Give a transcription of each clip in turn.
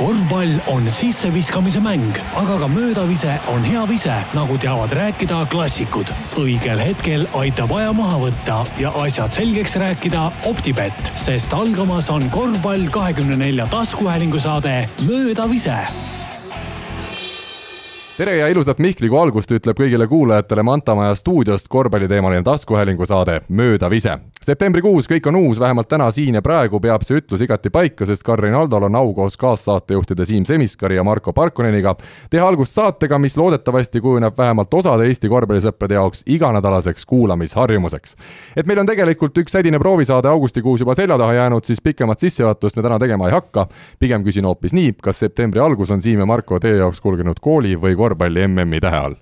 korvpall on sisseviskamise mäng, aga ka möödavise on hea vise, nagu teavad rääkida klassikud. õigel hetkel aitab aja maha võtta ja asjad selgeks rääkida Optibett, sest algamas on korvpall kahekümne nelja taskuhäälingu saade Möödavise tere ja ilusat Mihkligu algust ütleb kõigile kuulajatele Mantamaja stuudiost korvpalliteemaline taskuhäälingu saade Möödavise. septembrikuus kõik on uus, vähemalt täna, siin ja praegu peab see ütlus igati paika, sest Karin Aldol on au koos kaassaatejuhtide Siim Semiskari ja Marko Parkoneniga teha algust saatega, mis loodetavasti kujuneb vähemalt osade Eesti korvpallisõprade jaoks iganädalaseks kuulamisharjumuseks. et meil on tegelikult üks sädine proovisaade augustikuus juba selja taha jäänud, siis pikemat sissejuhatust me täna tegema ei hakka. pigem küsin hoopis nii, kas septembri algus on Siim ja Marko teie jaoks kulgenud kooli või korvpalli korvpalli MM-i tähe all?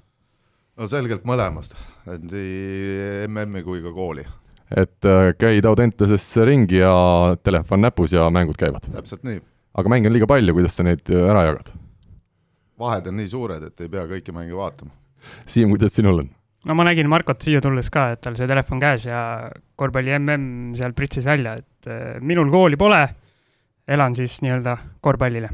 no selgelt mõlemast, et nii MM-i kui ka kooli. et äh, käid Audentesesse ringi ja telefon näpus ja mängud käivad? täpselt nii. aga mänge on liiga palju, kuidas sa neid äh, ära jagad? vahed on nii suured, et ei pea kõiki mänge vaatama. Siim, kuidas sinul on? no ma nägin Markot siia tulles ka, et tal see telefon käes ja korvpalli mm seal pritsis välja, et äh, minul kooli pole, elan siis nii-öelda korvpallile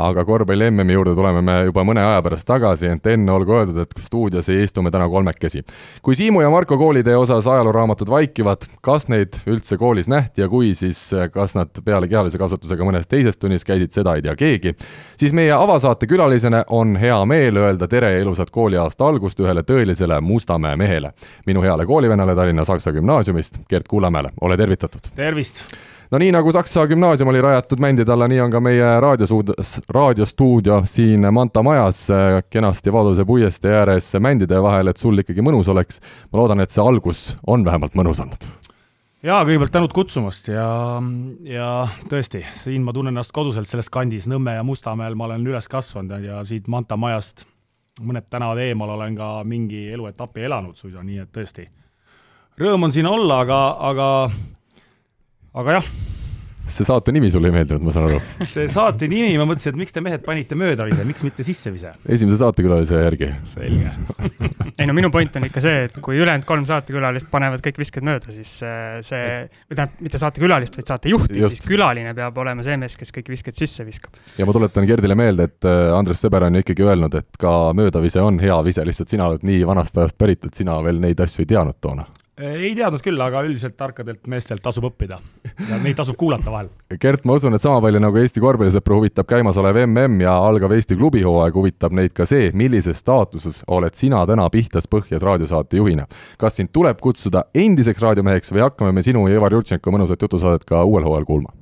aga korvpalli MM-i juurde tuleme me juba mõne aja pärast tagasi, ent enne olgu öeldud, et stuudios ei istu me täna kolmekesi. kui Siimu ja Marko koolitee osas ajalooraamatud vaikivad, kas neid üldse koolis nähti ja kui, siis kas nad peale kehalise kasvatusega mõnes teises tunnis käisid, seda ei tea keegi. siis meie avasaate külalisena on hea meel öelda tere ja ilusat kooliaasta algust ühele tõelisele Mustamäe mehele. minu heale koolivennale Tallinna Saksa Gümnaasiumist, Gert Kullamäele, ole tervitatud! tervist! No nii nagu Saksa gümnaasium oli rajatud mändide alla, nii on ka meie raadiosuud-, raadiostuudio siin Manta majas kenasti Vaduse puiestee ääres mändide vahel, et sul ikkagi mõnus oleks. ma loodan, et see algus on vähemalt mõnus olnud. jaa, kõigepealt tänud kutsumast ja, ja tõesti, siin ma tunnen ennast koduselt selles kandis, Nõmme ja Mustamäel ma olen üles kasvanud ja siit Manta majast mõned tänavad eemal olen ka mingi eluetapi elanud suisa, nii et tõesti, rõõm on siin olla, aga, aga aga jah. see saate nimi sulle ei meeldinud, ma saan aru? see saate nimi, ma mõtlesin, et miks te mehed panite möödavise, miks mitte sissevise? esimese saatekülalise järgi. selge ei no minu point on ikka see, et kui ülejäänud kolm saatekülalist panevad kõik visked mööda, siis äh, see, või tähendab, mitte saatekülalist, vaid saatejuhti, siis külaline peab olema see mees, kes kõik visked sisse viskab. ja ma tuletan Gerdile meelde, et äh, Andres Sõber on ju ikkagi öelnud, et ka möödavise on hea vise, lihtsalt sina oled nii vanast ajast pärit, et sina veel neid asju ei teadnud toona ei teadnud küll, aga üldiselt tarkadelt meestelt tasub õppida ja neid tasub kuulata vahel. Gert, ma usun, et sama palju nagu Eesti korvpallisõpru huvitab käimasolev MM ja algav Eesti klubihooaeg, huvitab neid ka see, millises staatuses oled sina täna Pihtas Põhjas raadiosaate juhina. kas sind tuleb kutsuda endiseks raadiomeheks või hakkame me sinu ja Ivar Jurtšenko mõnusat jutusaadet ka uuel hooajal kuulma?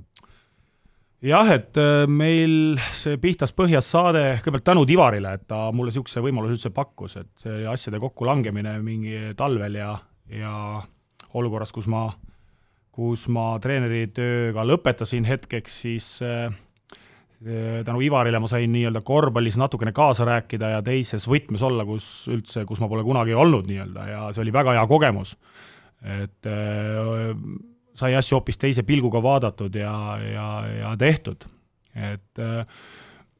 jah, et äh, meil see Pihtas Põhjas saade, kõigepealt tänud Ivarile, et ta mulle niisuguse võimaluse üldse pakkus, et see asjade kokkulangemine mingi talvel ja ja olukorras, kus ma, kus ma treeneritööga lõpetasin hetkeks, siis äh, tänu Ivarile ma sain nii-öelda korvpallis natukene kaasa rääkida ja teises võtmes olla, kus üldse, kus ma pole kunagi olnud nii-öelda ja see oli väga hea kogemus. et äh, sai asju hoopis teise pilguga vaadatud ja, ja, ja tehtud. et äh,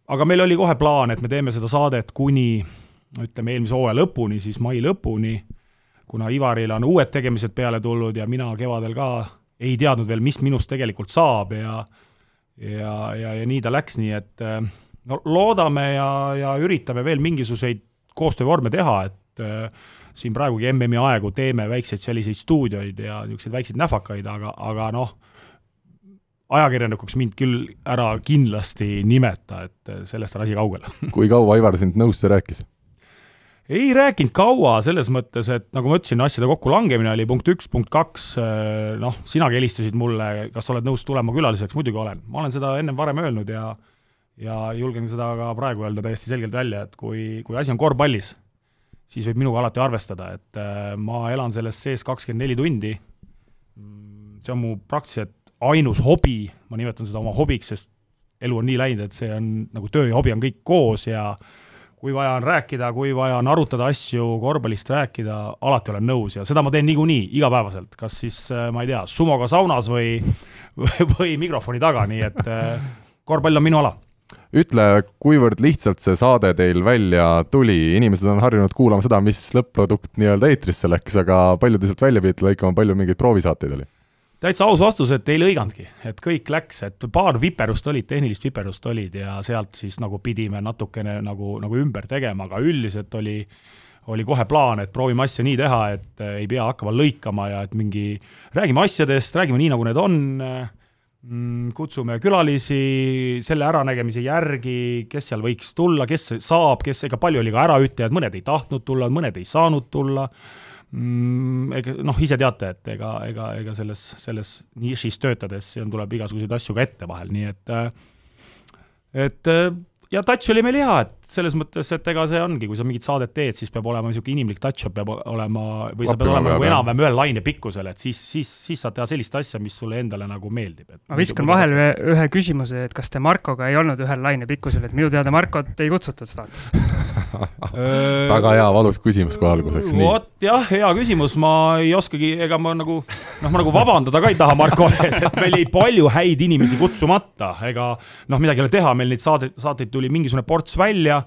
aga meil oli kohe plaan, et me teeme seda saadet kuni ütleme, eelmise hooaja lõpuni, siis mai lõpuni kuna Ivaril on uued tegemised peale tulnud ja mina kevadel ka ei teadnud veel, mis minust tegelikult saab ja ja, ja, ja nii ta läks, nii et no loodame ja, ja üritame veel mingisuguseid koostöövorme teha, et äh, siin praegugi MM-i aegu teeme väikseid selliseid stuudioid ja niisuguseid väikseid näfakaid, aga, aga noh, ajakirjanikuks mind küll ära kindlasti nimeta, et sellest on asi kaugel kui kaua Ivar sind nõusse rääkis? Ei rääkinud kaua, selles mõttes, et nagu ma ütlesin, asjade kokkulangemine oli punkt üks, punkt kaks, äh, noh, sinagi helistasid mulle, kas oled nõus tulema külaliseks, muidugi olen. ma olen seda ennem varem öelnud ja ja julgen seda ka praegu öelda täiesti selgelt välja, et kui, kui asi on korvpallis, siis võib minuga alati arvestada, et äh, ma elan selles sees kakskümmend neli tundi, see on mu praktiliselt ainus hobi, ma nimetan seda oma hobiks, sest elu on nii läinud, et see on nagu töö ja hobi on kõik koos ja äh, kui vaja on rääkida, kui vaja on arutada asju, korvpallist rääkida, alati olen nõus ja seda ma teen niikuinii igapäevaselt, kas siis äh, ma ei tea, sumoga saunas või, või, mikrofoni taga, nii et äh, korvpall on minu ala. Ütle, kuivõrd lihtsalt see saade teil välja tuli, inimesed on harjunud kuulama seda, mis lõpp-produkt nii-öelda eetrisse läks, aga palju te sealt välja pidite lõikama, palju mingeid proovisaateid oli? Täitsa aus vastus, et ei lõiganudki, et kõik läks, et paar viperust olid, tehnilist viperust olid ja sealt siis nagu pidime natukene nagu, nagu ümber tegema, aga üldiselt oli oli kohe plaan, et proovime asja nii teha, et ei pea hakkama lõikama ja et mingi, räägime asjadest, räägime nii, nagu need on mm,, kutsume külalisi selle äranägemise järgi, kes seal võiks tulla, kes saab, kes, ega palju oli ka äraütlejad, mõned ei tahtnud tulla, mõned ei saanud tulla ega noh, ise teate, et ega, ega, ega selles, selles nišis töötades tuleb igasuguseid asju ka ette vahel, nii et et ja touch oli meil hea, et selles mõttes, et ega see ongi, kui sa mingit saadet teed, siis peab olema niisugune inimlik touch-up peab olema, või sa pead olema nagu enam-vähem ühel laine pikkusel, et siis, siis, siis saad teha sellist asja, mis sulle endale nagu meeldib. ma viskan vahele ühe küsimuse, et kas te Markoga ei olnud ühel laine pikkusel, et minu teada Markot ei kutsutud staatisse väga hea valus küsimus kohe alguseks, nii. vot jah, hea küsimus, ma ei oskagi, ega ma nagu, noh, ma nagu vabandada ka ei taha Marko ees, et meil jäi palju häid inimesi kutsumata, ega noh, midagi ei ole teha, meil neid saateid, saateid tuli mingisugune ports välja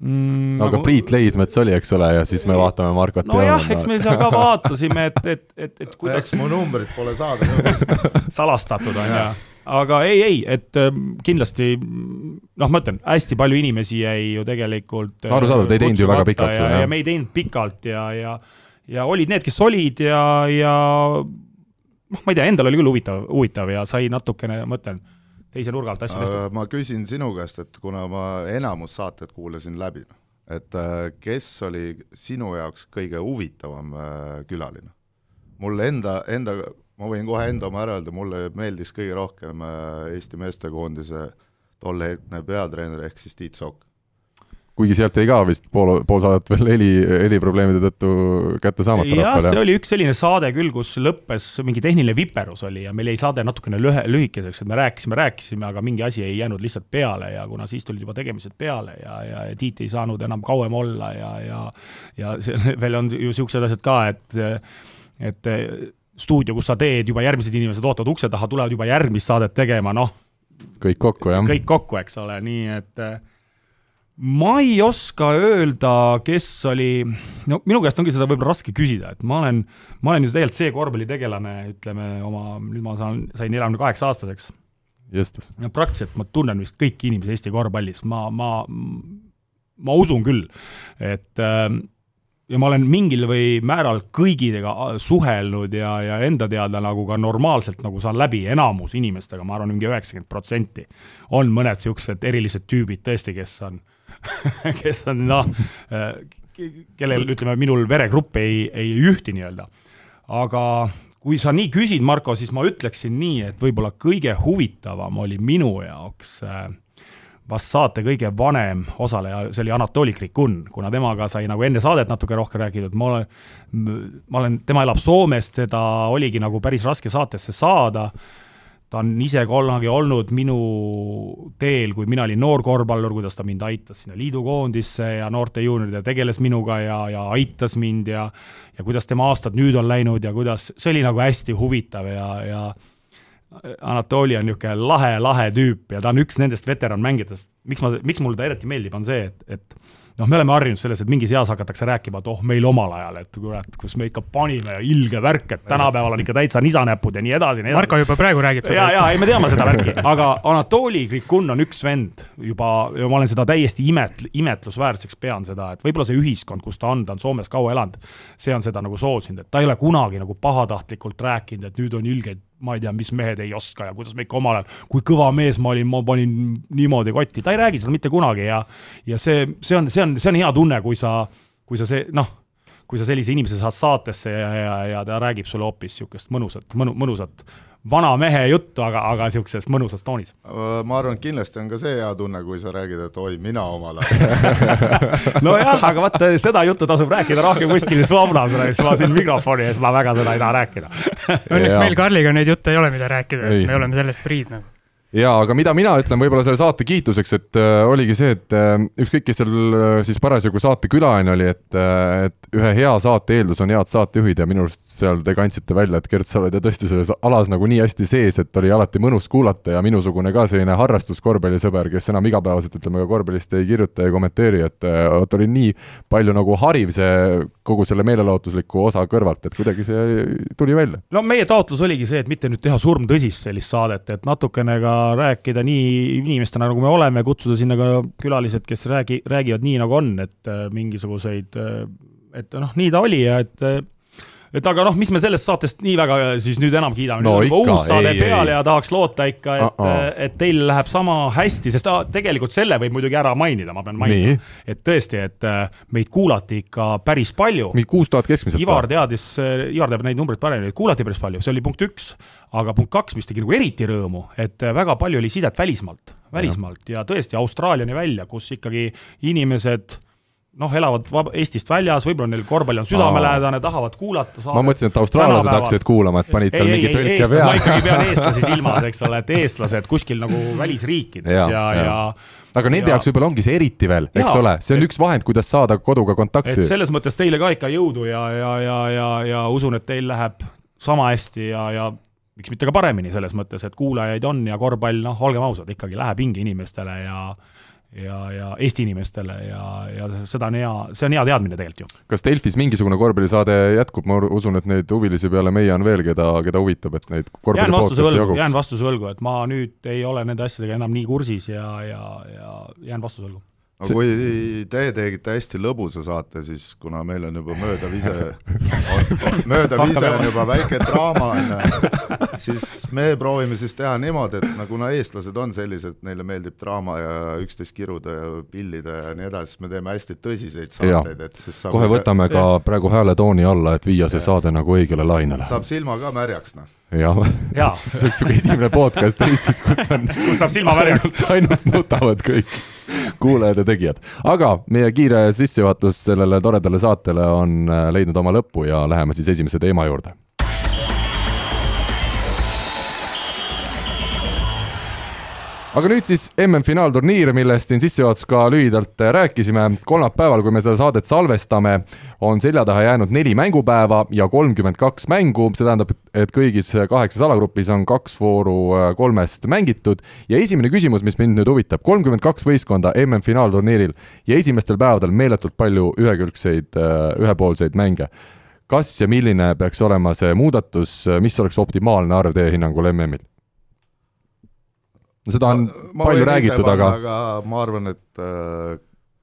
mm,. aga nagu... Priit Leismets oli, eks ole, ja siis me vaatame Markot. nojah, eks me seal ka vaatasime, et, et, et, et kuidas. mu numbrit pole saada salastatud on ju aga ei, ei, et äh, kindlasti noh, ma ütlen, hästi palju inimesi jäi ju tegelikult äh, arusaadav, te ei teinud ju väga pikalt seda, jah? ja me ei teinud pikalt ja, ja ja olid need, kes olid ja, ja noh, ma ei tea, endal oli küll huvitav, huvitav ja sai natukene, ma ütlen teise nurga alt asju tehtud. ma küsin sinu käest, et kuna ma enamus saated kuulasin läbi, et äh, kes oli sinu jaoks kõige huvitavam äh, külaline? mul enda, enda, ma võin kohe enda oma ära öelda, mulle meeldis kõige rohkem äh, Eesti meestekoondise tollehetne peatreener ehk siis Tiit Sokk kuigi sealt jäi ka vist pool, pool saadet veel heli, heliprobleemide tõttu kätte saamata jah, see oli üks selline saade küll, kus lõppes mingi tehniline viperus oli ja meil jäi saade natukene lühe, lühikeseks, et me rääkisime, rääkisime, aga mingi asi ei jäänud lihtsalt peale ja kuna siis tulid juba tegemised peale ja, ja, ja Tiit ei saanud enam kauem olla ja, ja ja see veel on ju niisugused asjad ka, et et stuudio, kus sa teed, juba järgmised inimesed ootavad ukse taha, tulevad juba järgmist saadet tegema, noh. kõik kokku, jah. kõik kokku, eks ole, nii et ma ei oska öelda, kes oli, no minu käest ongi seda võib-olla raske küsida, et ma olen, ma olen ju tegelikult see korvpallitegelane, ütleme oma, nüüd ma saan, sain neljakümne kaheksa aastaseks. Justus. no praktiliselt ma tunnen vist kõiki inimesi Eesti korvpallis, ma, ma, ma usun küll, et äh, ja ma olen mingil või määral kõigidega suhelnud ja, ja enda teada nagu ka normaalselt nagu saan läbi enamus inimestega, ma arvan, mingi üheksakümmend protsenti. on mõned niisugused erilised tüübid tõesti, kes on äh, kes on noh, kellel ütleme, minul veregrupp ei, ei ühti nii-öelda. aga kui sa nii küsid, Marko, siis ma ütleksin nii, et võib-olla kõige huvitavam oli minu jaoks äh, vast saate kõige vanem osaleja, see oli Anatoli Krikun, kuna temaga sai nagu enne saadet natuke rohkem räägitud, ma olen, ma olen, tema elab Soomes, teda oligi nagu päris raske saatesse saada ta on ise kunagi olnud minu teel, kui mina olin noor korvpallur, kuidas ta mind aitas sinna liidukoondisse ja noorte juunioride tegeles minuga ja, ja aitas mind ja ja kuidas tema aastad nüüd on läinud ja kuidas, see oli nagu hästi huvitav ja, ja Anatoli on niisugune lahe, lahe tüüp ja ta on üks nendest veteranmängijatest, miks ma, miks mulle ta eriti meeldib, on see, et, et noh, me oleme harjunud selles, et mingis eas hakatakse rääkima, et oh, meil omal ajal, et kurat, kus me ikka panime ja ilge värk, et tänapäeval on ikka täitsa nisanäpud ja nii edasi, nii edasi. Marko juba praegu räägib seda. ja, ja ei, me teame seda värki, aga Anatoli Krikun on üks vend juba, ja ma olen seda täiesti imet-, imetlusväärseks pean seda, et võib-olla see ühiskond, kus ta on, ta on Soomes kaua elanud, see on seda nagu soosinud, et ta ei ole kunagi nagu pahatahtlikult rääkinud, et nüüd on ilgeid ma ei tea, mis mehed ei oska ja kuidas ma ikka omal ajal, kui kõva mees ma olin, ma panin niimoodi kotti, ta ei räägi seda mitte kunagi ja ja see, see on, see on, see on hea tunne, kui sa, kui sa see, noh, kui sa sellise inimese saad saatesse ja, ja, ja ta räägib sulle hoopis niisugust mõnusat, mõnu, mõnusat vana mehe juttu, aga, aga niisuguses mõnusas toonis. ma arvan, et kindlasti on ka see hea tunne, kui sa räägid, et oi, mina omal ajal. Nojah, aga vaata, seda juttu tasub rääkida rohkem kuskil saunas, siis ma siin mikrofoni ees, ma väga seda ei taha rääkida. Õnneks meil Karliga neid jutte ei ole, mida rääkida, me oleme sellest priid nagu jaa, aga mida mina ütlen võib-olla selle saate kiituseks, et äh, oligi see, et äh, ükskõik, kes seal äh, siis parasjagu saate külaline oli, et äh,, et ühe hea saate eeldus on head saatejuhid ja minu arust seal te kandsite välja, et Gert, sa oled ju tõesti selles alas nagu nii hästi sees, et oli alati mõnus kuulata ja minusugune ka selline harrastuskorvpallisõber, kes enam igapäevaselt ütleme ka korvpallist ei kirjuta ja kommenteeri, et äh, vot oli nii palju nagu hariv see kogu selle meelelahutusliku osa kõrvalt, et kuidagi see tuli välja. no meie taotlus oligi see, et mitte nüüd teha surmtõsist sellist saadet, et natukene ka rääkida nii inimestena, nagu me oleme, kutsuda sinna ka külalised, kes räägi, räägivad nii, nagu on, et äh, mingisuguseid, äh, et noh, nii ta oli ja et äh, et aga noh, mis me sellest saatest nii väga siis nüüd enam kiidame? No,, nüüd on juba uus saade ei, peal ei. ja tahaks loota ikka, et uh, -uh. et teil läheb sama hästi, sest ah, tegelikult selle võib muidugi ära mainida, ma pean mainima, et tõesti, et äh, meid kuulati ikka päris palju. Mingi kuus tuhat keskmiselt. Ivar teadis, Ivar teab neid numbreid paremini, kuulati päris palju, see oli punkt üks, aga punkt kaks, mis tegi nagu eriti rõõmu, et väga palju oli sidet välismaalt, välismaalt. Ja tõesti Austraaliani välja, kus ikkagi inimesed noh, elavad Eestist väljas, võib-olla neil korvpall on südamelähedane, tahavad kuulata ma mõtlesin, et austraallased hakkasid kuulama, et panid seal ei, mingi ei, ei, tõlke eestlased, ma ikkagi peale. pean eestlasi silmas, eks ole, et eestlased kuskil nagu välisriikides ja, ja, jaa. ja aga nende ja- jaoks võib-olla ongi see eriti veel, eks ole, see on üks vahend, kuidas saada koduga et kontakti. selles mõttes teile ka ikka jõudu ja, ja, ja, ja, ja usun, et teil läheb sama hästi ja, ja miks mitte ka paremini selles mõttes, et kuulajaid on ja korvpall, noh, olgem ausad, ikkagi läheb hinge inimestele ja ja, ja Eesti inimestele ja, ja seda on hea, see on hea teadmine tegelikult ju. kas Delfis mingisugune korvpallisaade jätkub, ma usun, et neid huvilisi peale meie on veel, keda, keda huvitab, et neid jään vastuse võlgu, jään vastuse võlgu, et ma nüüd ei ole nende asjadega enam nii kursis ja, ja, ja jään vastuse võlgu. No See- kui te tegite hästi lõbusa saate, siis kuna meil on juba möödavise, möödavise on juba väike draama, on ju, siis me proovime siis teha niimoodi, et no kuna eestlased on sellised, neile meeldib draama ja üksteist kiruda ja pillida ja nii edasi, siis me teeme hästi tõsiseid saateid, et siis saab kohe võtame ka praegu hääletooni alla, et viia see saade nagu õigele lainele. saab silma ka märjaks, noh. Jah, jaa, see oleks siuke esimene podcast Eestis, kus on kus saab silma märjaks. ainult, nutavad kõik kuulajad ja tegijad. aga meie kiire sissejuhatus sellele toredale saatele on äh, leidnud oma lõppu ja läheme siis esimese teema juurde. Aga nüüd siis MM-finaalturniir, millest siin sissejuhatuses ka lühidalt äh, rääkisime. kolmapäeval, kui me seda saadet salvestame, on selja taha jäänud neli mängupäeva ja kolmkümmend kaks mängu, see tähendab, et kõigis kaheksas alagrupis on kaks vooru äh, kolmest mängitud ja esimene küsimus, mis mind nüüd huvitab, kolmkümmend kaks võistkonda MM-finaalturniiril ja esimestel päevadel meeletult palju ühekülgseid, ühepoolseid mänge. kas ja milline peaks olema see muudatus, mis oleks optimaalne arv teie hinnangul MM-il? No seda on Ma palju võin ise räägitud, aga aga ma arvan, et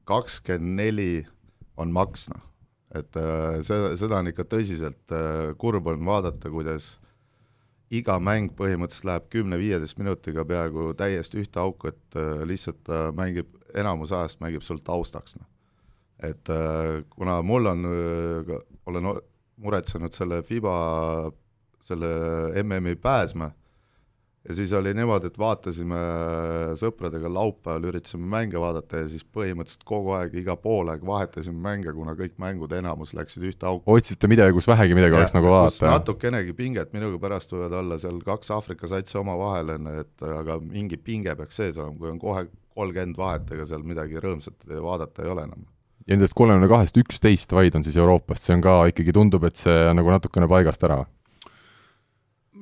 kakskümmend neli on maks, noh. et äh, see, seda on ikka tõsiselt äh, kurb on vaadata, kuidas iga mäng põhimõtteliselt läheb kümne-viieteist minutiga peaaegu täiesti ühte auku, et äh, lihtsalt mängib, enamus ajast mängib sul taustaks, noh. et äh, kuna mul on, olen muretsenud selle FIBA, selle MM-i pääsme ja siis oli niimoodi, et vaatasime sõpradega laupäeval, üritasime mänge vaadata ja siis põhimõtteliselt kogu aeg, iga poolaeg vahetasime mänge, kuna kõik mängud enamus läksid ühte auku. otsisite midagi, kus vähegi midagi oleks nagu vaadata. natukenegi pinget minuga pärast võivad olla seal kaks Aafrika satsi omavahel, on ju, et aga mingi pinge peaks sees olema, kui on kohe kolmkümmend vahet, ega seal midagi rõõmsat vaadata ei ole enam. ja nendest kolmekümne kahest üksteist vaid on siis Euroopast, see on ka ikkagi, tundub, et see nagu natukene paigast ära.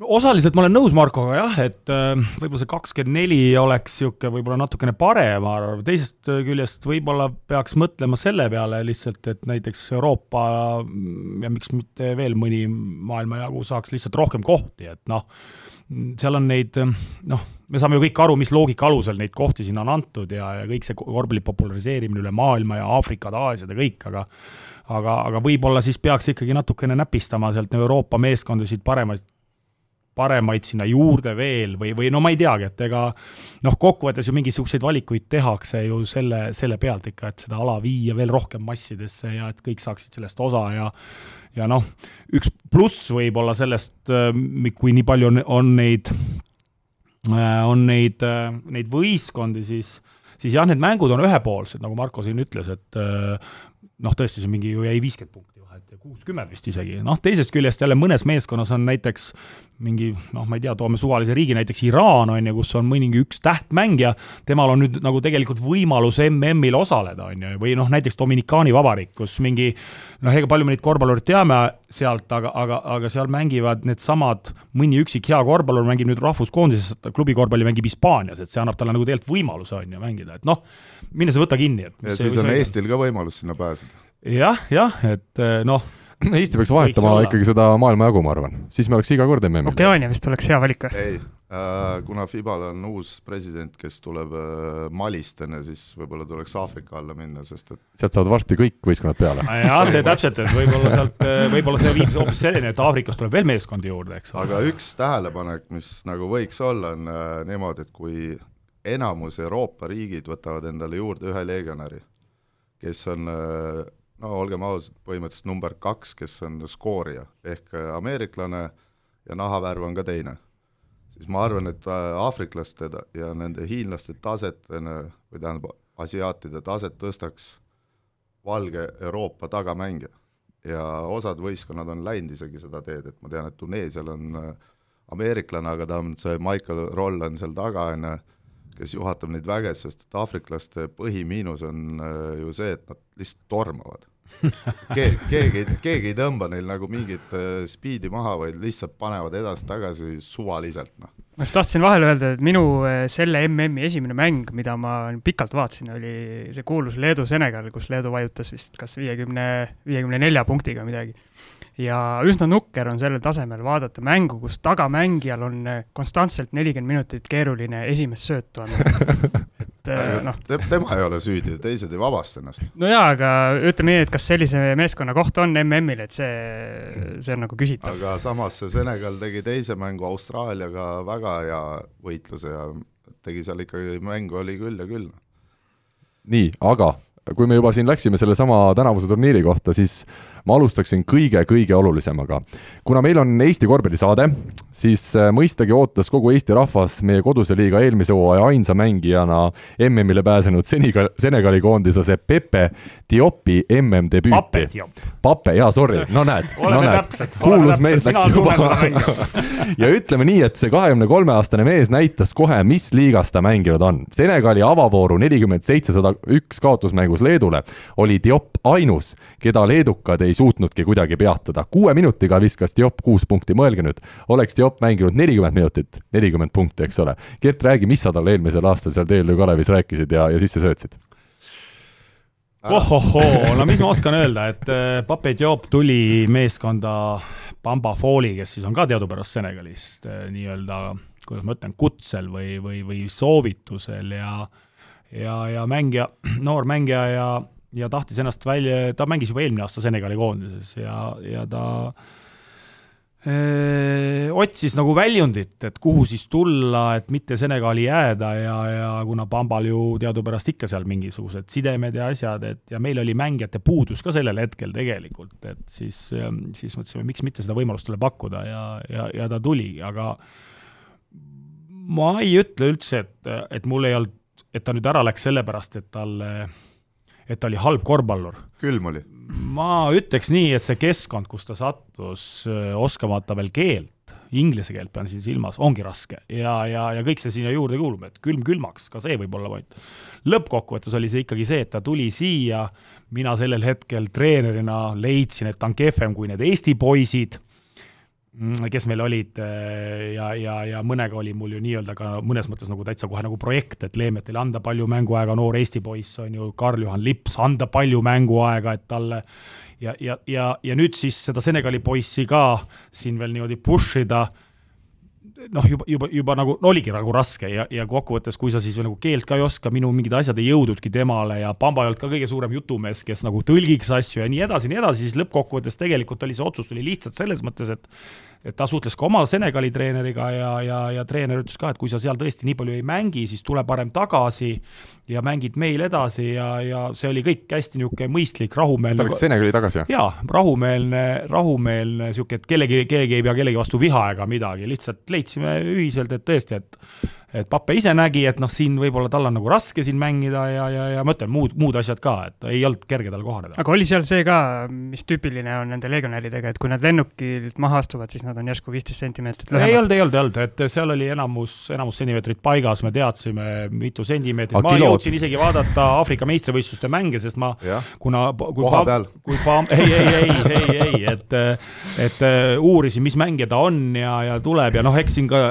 Osaliselt ma olen nõus Markoga jah, et äh, võib-olla see kakskümmend neli oleks niisugune võib-olla natukene parem arv, teisest küljest võib-olla peaks mõtlema selle peale lihtsalt, et näiteks Euroopa mm, ja miks mitte veel mõni maailmajagu saaks lihtsalt rohkem kohti, et noh, seal on neid noh, me saame ju kõik aru, mis loogika alusel neid kohti sinna on antud ja, ja kõik see korvpalli populariseerimine üle maailma ja Aafrikad, Aasiad ja kõik, aga aga, aga võib-olla siis peaks ikkagi natukene näpistama sealt Euroopa meeskondasid paremaid paremaid sinna juurde veel või, või no ma ei teagi, et ega noh, kokkuvõttes ju mingisuguseid valikuid tehakse ju selle, selle pealt ikka, et seda ala viia veel rohkem massidesse ja et kõik saaksid sellest osa ja ja noh, üks pluss võib-olla sellest, kui nii palju on, on neid, on neid, neid võistkondi, siis siis jah, need mängud on ühepoolsed, nagu Marko siin ütles, et noh, tõesti, see mingi ju jäi viiskümmend punkti ja kuuskümmend vist isegi, noh teisest küljest jälle mõnes meeskonnas on näiteks mingi noh, ma ei tea, toome suvalise riigi, näiteks Iraan on ju, kus on mõningi üks tähtmängija, temal on nüüd nagu tegelikult võimalus MM-il osaleda, on ju, või noh, näiteks Dominikaani Vabariik, kus mingi noh, ega palju me neid korvpallureid teame sealt, aga, aga, aga seal mängivad needsamad, mõni üksik hea korvpallur mängib nüüd rahvuskoondises, klubi korvpalli mängib Hispaanias, et see annab talle nagu tegelikult võimaluse, on ju, mängida, et noh, mine sa võta kinni, et ja siis on Eestil ka võimalus sinna pääseda. Jah, jah, et noh Eesti peaks vahetama ikkagi seda maailmajagu, ma arvan, siis me oleks iga kord MM-il. Okeaania vist oleks hea valik või? ei äh,, kuna Fibal on uus president, kes tuleb äh, Malist enne, siis võib-olla tuleks Aafrika alla minna, sest et sealt saavad varsti kõik võistkonnad peale. jah, see täpselt, et võib-olla sealt, võib-olla see viib hoopis selleni, et Aafrikast tuleb veel meeskondi juurde, eks. aga üks tähelepanek, mis nagu võiks olla, on äh, niimoodi, et kui enamus Euroopa riigid võtavad endale juurde ühe legionäri, kes on äh, no olgem ausad, põhimõtteliselt number kaks, kes on skoorija, ehk äh, ameeriklane ja nahavärv on ka teine. siis ma arvan, et äh, aafriklaste ja nende hiinlaste taset, või tähendab, asiaatide taset tõstaks valge Euroopa tagamängija. ja osad võistkonnad on läinud isegi seda teed, et ma tean, et Tuneesial on äh, ameeriklane, aga ta on see Michael Roll on seal taga, on ju, kes juhatab neid vägesid, sest et aafriklaste põhimiinus on ju see, et nad lihtsalt tormavad keegi, keegi, keegi ei tõmba neil nagu mingit uh, spiidi maha, vaid lihtsalt panevad edasi-tagasi suvaliselt, noh. ma just tahtsin vahele öelda, et minu äh, selle MM-i esimene mäng, mida ma pikalt vaatasin, oli see kuulus Leedu-Senegal, kus Leedu vajutas vist kas viiekümne, viiekümne nelja punktiga midagi. Ja üsna nukker on sellel tasemel vaadata mängu, kus tagamängijal on äh, konstantselt nelikümmend minutit keeruline esimest söötu anda et äh, noh. tema ei ole süüdi, teised ei vabasta ennast. no jaa, aga ütleme nii, et kas sellise meeskonna koht on MM-il, et see, see on nagu küsitav. aga samas Senegal tegi teise mängu Austraaliaga väga hea võitluse ja tegi seal ikkagi, mängu oli küll ja küll. nii, aga kui me juba siin läksime sellesama tänavuse turniiri kohta, siis ma alustaksin kõige-kõige olulisemaga. kuna meil on Eesti korvpallisaade, siis äh, mõistagi ootas kogu Eesti rahvas meie koduse liiga eelmise hooaja ainsa mängijana MM-ile pääsenud Senegal, Senegali koondislase Pepe Diopi MM-debüüti. Pape jaa, sorry, no näed, no näed, kuulus mees läks juba ja ütleme nii, et see kahekümne kolme aastane mees näitas kohe, mis liigas ta mänginud on. Senegali avavooru nelikümmend seitsesada üks kaotusmängus Leedule oli Diop ainus, keda leedukad ei ei suutnudki kuidagi peatada. kuue minutiga viskas Diop kuus punkti, mõelge nüüd, oleks Diop mänginud nelikümmend minutit, nelikümmend punkti, eks ole. Gert, räägi, mis sa talle eelmisel aastal seal TLÜ Kalevis rääkisid ja, ja sisse söötsid? ohohoo, no mis ma oskan öelda, et äh, Pape Diop tuli meeskonda Bamba Fooli, kes siis on ka teadupärast Senegalist äh, nii-öelda, kuidas ma ütlen, kutsel või, või, või soovitusel ja ja, ja mängija, noor mängija ja ja tahtis ennast välja, ta mängis juba eelmine aasta Senegali koondises ja, ja ta öö, otsis nagu väljundit, et kuhu siis tulla, et mitte Senegali jääda ja, ja kuna Pambal ju teadupärast ikka seal mingisugused sidemed ja asjad, et ja meil oli mängijate puudus ka sellel hetkel tegelikult, et siis, siis mõtlesime, miks mitte seda võimalust talle pakkuda ja, ja, ja ta tuli, aga ma ei ütle üldse, et, et mul ei olnud, et ta nüüd ära läks sellepärast, et talle et ta oli halb korvpallur. külm oli? ma ütleks nii, et see keskkond, kus ta sattus, oskamata veel keelt, inglise keelt pean siin silmas, ongi raske ja, ja, ja kõik see sinna juurde kuulub, et külm külmaks, ka see võib olla point. lõppkokkuvõttes oli see ikkagi see, et ta tuli siia, mina sellel hetkel treenerina leidsin, et ta on kehvem kui need Eesti poisid kes meil olid äh, ja, ja, ja mõnega oli mul ju nii-öelda ka mõnes mõttes nagu täitsa kohe nagu projekt, et Leemetile anda palju mänguaega, noor Eesti poiss on ju, Karl-Juhan Lips, anda palju mänguaega, et talle ja, ja, ja, ja nüüd siis seda Senegali poissi ka siin veel niimoodi push ida noh, juba, juba, juba nagu no oligi nagu raske ja, ja kokkuvõttes, kui sa siis nagu keelt ka ei oska, minu mingid asjad ei jõudnudki temale ja Pamba ei olnud ka kõige suurem jutumees, kes nagu tõlgiks asju ja nii edasi, nii edasi, siis lõppkokkuvõttes tegelikult oli see otsus tuli lihtsalt selles mõttes, et et ta suhtles ka oma Senegali treeneriga ja, ja, ja treener ütles ka, et kui sa seal tõesti nii palju ei mängi, siis tule parem tagasi ja mängid meil edasi ja, ja see oli kõik hästi niisugune mõistlik, rahumeelne. ta läks Senegali tagasi, jah? jaa, rahumeelne, rahumeelne niisugune, et kellegi, keegi ei pea kellegi vastu viha ega midagi, lihtsalt leidsime ühiselt, et tõesti, et et Pape ise nägi, et noh, siin võib-olla tal on nagu raske siin mängida ja, ja, ja ma ütlen, muud, muud asjad ka, et ei olnud kerge tal kohaneda. aga oli seal see ka, mis tüüpiline on nende legionäridega, et kui nad lennukilt maha astuvad, siis nad on järsku viisteist sentimeetrit ei lühemad? olnud, ei olnud, ei olnud, et seal oli enamus, enamus sentimeetrit paigas, me teadsime, mitu sentimeetrit, ma kilod? jõudsin isegi vaadata Aafrika meistrivõistluste mänge, sest ma jah, kuna kui Koha peal. kui pa-, ei, ei, ei, ei, ei, et et äh, uurisin, mis mängija ta on ja, ja tuleb ja noh, eks siin ka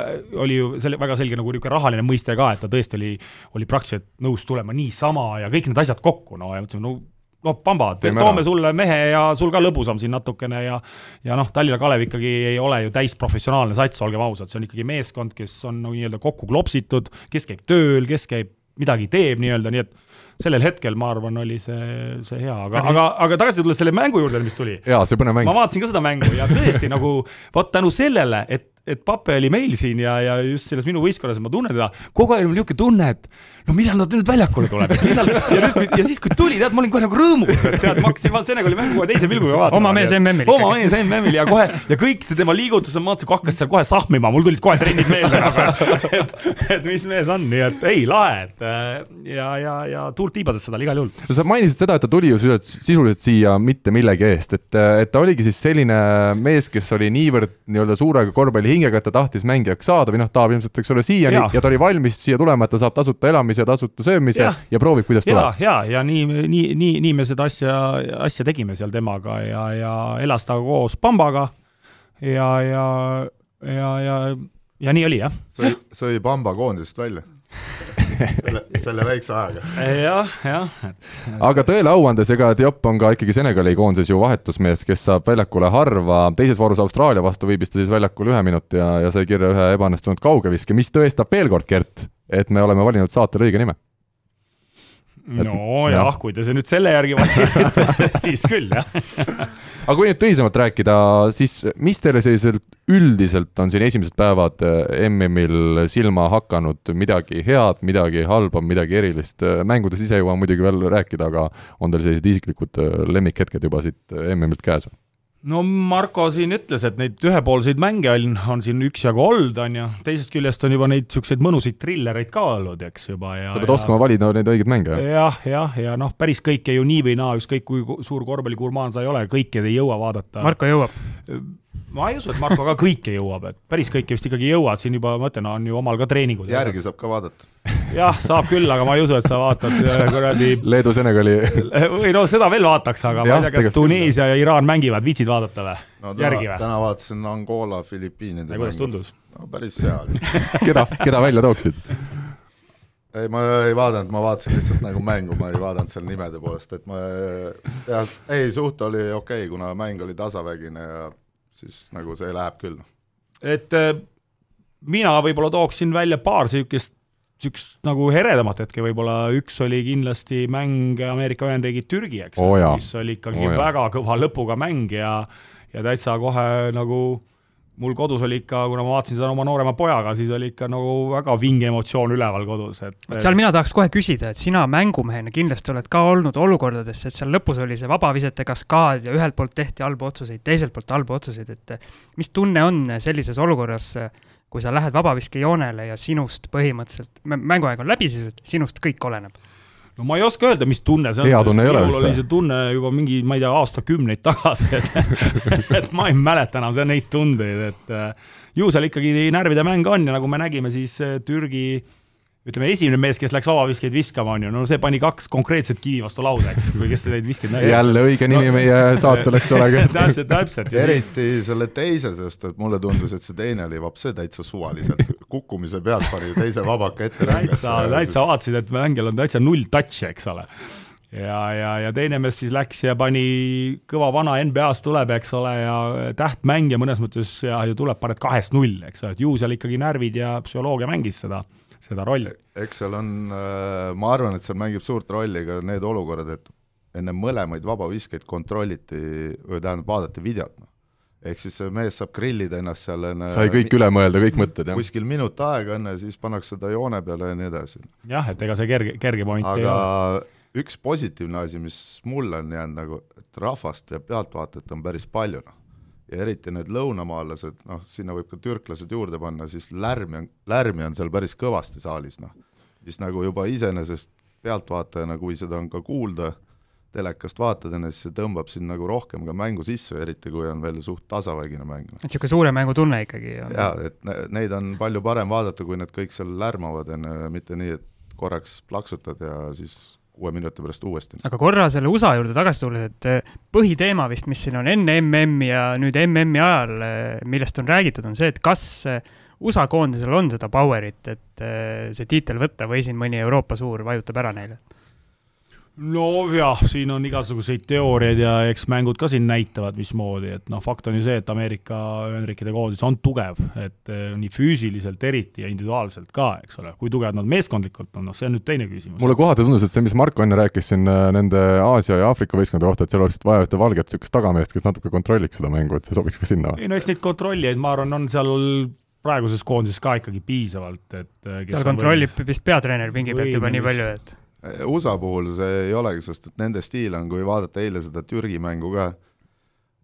oli ju selle väga selge nagu niisugune rahaline mõiste ka, et ta tõesti oli, oli praktiliselt nõus tulema niisama ja kõik need asjad kokku, no ja mõtlesime, no noh, Pamba, Teeme ära. toome sulle mehe ja sul ka lõbusam siin natukene ja ja noh, Tallinna Kalev ikkagi ei ole ju täisprofessionaalne sats, olgem ausad, see on ikkagi meeskond, kes on nagu nii-öelda kokku klopsitud, kes käib tööl, kes käib, midagi teeb nii-öelda, nii et sellel hetkel, ma arvan, oli see, see hea, aga, Aga aga, aga tagasi tulles selle mängu juurde, mis tuli, jaa, see põnev mäng ma. vaatasin ka seda mängu ja tõesti nagu vot tänu sellele, et, et Pape oli meil siin ja, ja just selles minu võistkonnas ma tunnen teda, kogu aeg mul niisugune tunne, et no millal nad nüüd väljakule tuleb, millal? Ja nüüd, kui ja siis, kui tuli, tead, ma olin kohe nagu rõõmus, et tead, ma hakkasin Senegali mängu kohe teise pilguga vaatama. Oma mees MM-il oma mees MM-il ja kohe ja kõik see tema liigutused, ma vaatasin, kui hakkas seal kohe sahmima, mul tulid kohe trennid meelde. Et, et mis mees on, nii et ei, lahe, et äh, ja, ja, ja tuult tiibades seda igal juhul. sa mainisid seda, et ta tuli ju sisuliselt, sisuliselt siia mitte millegi eest, et, et ta oligi siis selline mees, kes oli niivõrd nii-öelda suure korvpallihingega, et ta tahtis mängijaks saada või noh, tahab ilmselt, eks ole, siiani Jaa. ja ta oli valmis siia tulema, et ta saab tasuta elamise ja tasuta söömise ja, ja proovib, kuidas ja tuleb., ja, ja nii, nii, nii, nii me seda asja, asja tegime seal temaga ja, ja elas ta koos Pambaga ja, ja, ja, ja, ja nii oli jah. sõi, sõi Pamba koondisest välja. selle, selle väikse ajaga. jah, jah, aga tõele au andes, ega Diop on ka ikkagi Senegali koondises ju vahetusmees, kes saab väljakule harva, teises voorus Austraalia vastu viibis ta siis väljakul ühe minuti ja, ja sai kirja ühe ebaõnnestunud kaugeviske, mis tõestab veel kord, Gert, et me oleme valinud saatele õige nime. No jah, kui te see nüüd selle järgi valite, siis küll jah. aga kui nüüd tõsisemalt rääkida, siis mis teile selliselt üldiselt on siin esimesed päevad eh, MM-il silma hakanud, midagi head, midagi halba, midagi erilist, mängudest ise jõuan muidugi veel rääkida, aga on teil sellised isiklikud eh, lemmikhetked juba siit eh, MM-ilt käes või? No Marko siin ütles, et neid ühepoolseid mänge on, on siin üksjagu olnud, on ju, teisest küljest on juba neid niisuguseid mõnusaid trillereid ka olnud, eks juba ja sa pead ja... oskama valida neid õigeid mänge, jah? jah, jah, ja noh, päris kõike ju nii või naa, ükskõik kui ku- suur korvpalligurmaan sa ei ole, kõike ei jõua vaadata. Marko jõuab. Ma ei usu, et Marko ka kõike jõuab, et päris kõike vist ikkagi jõuad, siin juba ma ütlen, on ju omal ka treeningud. järgi saab ka vaadata. jah, saab küll, aga ma ei usu, et sa vaatad äh, kuradi Leedu-Senegali või no seda veel vaataks, aga ma Jah, ei tea, kas Tuneesia ja Iraan mängivad, viitsid vaadata või no järgi või? täna vaatasin Angola, Filipiinide ja kuidas tundus? no päris hea oli. keda, keda välja tooksid? ei, ma ei vaadanud, ma vaatasin lihtsalt nagu mängu, ma ei vaadanud seal nimede poolest, et ma jah, ei suht oli okei okay,, kuna mäng oli tasavägine ja siis nagu see läheb küll. et äh, mina võib-olla tooksin välja paar niisugust niisugust nagu heredamat hetke võib-olla, üks oli kindlasti mäng Ameerika Ühendriigid-Türgi, eks Oo jaa. mis oli ikkagi Oo jaa. väga kõva lõpuga mäng ja ja täitsa kohe nagu mul kodus oli ikka, kuna ma vaatasin seda oma noorema pojaga, siis oli ikka nagu väga vinge emotsioon üleval kodus, et vot seal mina tahaks kohe küsida, et sina mängumehena kindlasti oled ka olnud olukordades, et seal lõpus oli see vabavisete kaskaad ja ühelt poolt tehti halbu otsuseid, teiselt poolt halbu otsuseid, et mis tunne on sellises olukorras, kui sa lähed vabaviskejoonele ja sinust põhimõtteliselt, mänguaeg on läbi sisuliselt, sinust kõik oleneb. No ma ei oska öelda, mis tunne see on. Hea tunne ei ole vist, oli see tunne juba mingi, ma ei tea, aastakümneid tagasi, et et ma ei mäleta enam seda neid tundeid, et äh, ju seal ikkagi närvide mäng on ja nagu me nägime, siis äh, Türgi ütleme, esimene mees, kes läks vabaviskeid viskama, on ju, no see pani kaks konkreetset kivi vastu lauda, eks, või kes neid viskeid nägi. jälle õige nimi meie saatel, eks ole. täpselt, täpselt. eriti selle teise, sest et mulle tundus, et see teine oli vapse täitsa suvaliselt, kukkumise pealt pani teise vabaka ette täitsa, täitsa vaatasid, et mängijal on täitsa null touch'i, eks ole. ja, ja, ja teine mees siis läks ja pani kõva vana NBA-st tuleb, eks ole, ja tähtmängija mõnes mõttes ja, ja tuleb, paned kahest null, eks ole, et ju seal ikkagi närvid ja psühholoogia mängis seda, seda rolli. eks seal on, ma arvan, et seal mängib suurt rolli ka need olukorrad, et enne mõlemaid vabaviskeid kontrolliti või tähendab, vaadati videot, noh. ehk siis see mees saab grillida ennast seal enne sai kõik üle mõelda, kõik mõtted, jah. kuskil minut aega enne, siis pannakse ta joone peale ja nii edasi. jah, et ega see kerge, kerge point ei aga ole. üks positiivne asi, mis mulle on jäänud nagu, et rahvast ja pealtvaatajat on päris palju, noh. Ja eriti need lõunamaalased, noh, sinna võib ka türklased juurde panna, siis lärmi on, lärmi on seal päris kõvasti saalis, noh. mis nagu juba iseenesest pealtvaatajana, kui seda on ka kuulda, telekast vaatad enne, siis see tõmbab sind nagu rohkem ka mängu sisse, eriti kui on veel suht tasavägine mäng. et niisugune suure mängu tunne ikkagi jaa, et ne, neid on palju parem vaadata, kui need kõik seal lärmavad, on ju, mitte nii, et korraks plaksutad ja siis kuue minuti pärast uuesti. aga korra selle USA juurde tagasi tulles, et eh, põhiteema vist, mis siin on enne MM-i ja nüüd MM-i ajal, eh, millest on räägitud, on see, et kas eh, USA koondisel on seda power'it, et see tiitel võtta või siin mõni Euroopa suur vajutab ära neile? Nojah, siin on igasuguseid teooriaid ja eks mängud ka siin näitavad, mismoodi, et noh, fakt on ju see, et Ameerika Ühendriikide koondis on tugev, et eh, nii füüsiliselt eriti ja individuaalselt ka, eks ole, kui tugevad nad meeskondlikult on, noh, see on nüüd teine küsimus. mulle kohati tundus, et see, mis Marko enne rääkis siin eh, nende Aasia ja Aafrika võistkondade kohta, et seal oleks vaja ühte valget niisugust tagameest, kes natuke kontrolliks seda mängu, et see sobiks ka sinna. ei no eks neid kontrollijaid, ma arvan, on seal praeguses koondises ka ikkagi piisavalt, et eh, seal kontrollib või... vist peatreener pingi pealt juba nii palju, et USA puhul see ei olegi, sest et nende stiil on, kui vaadata eile seda Türgi mängu ka,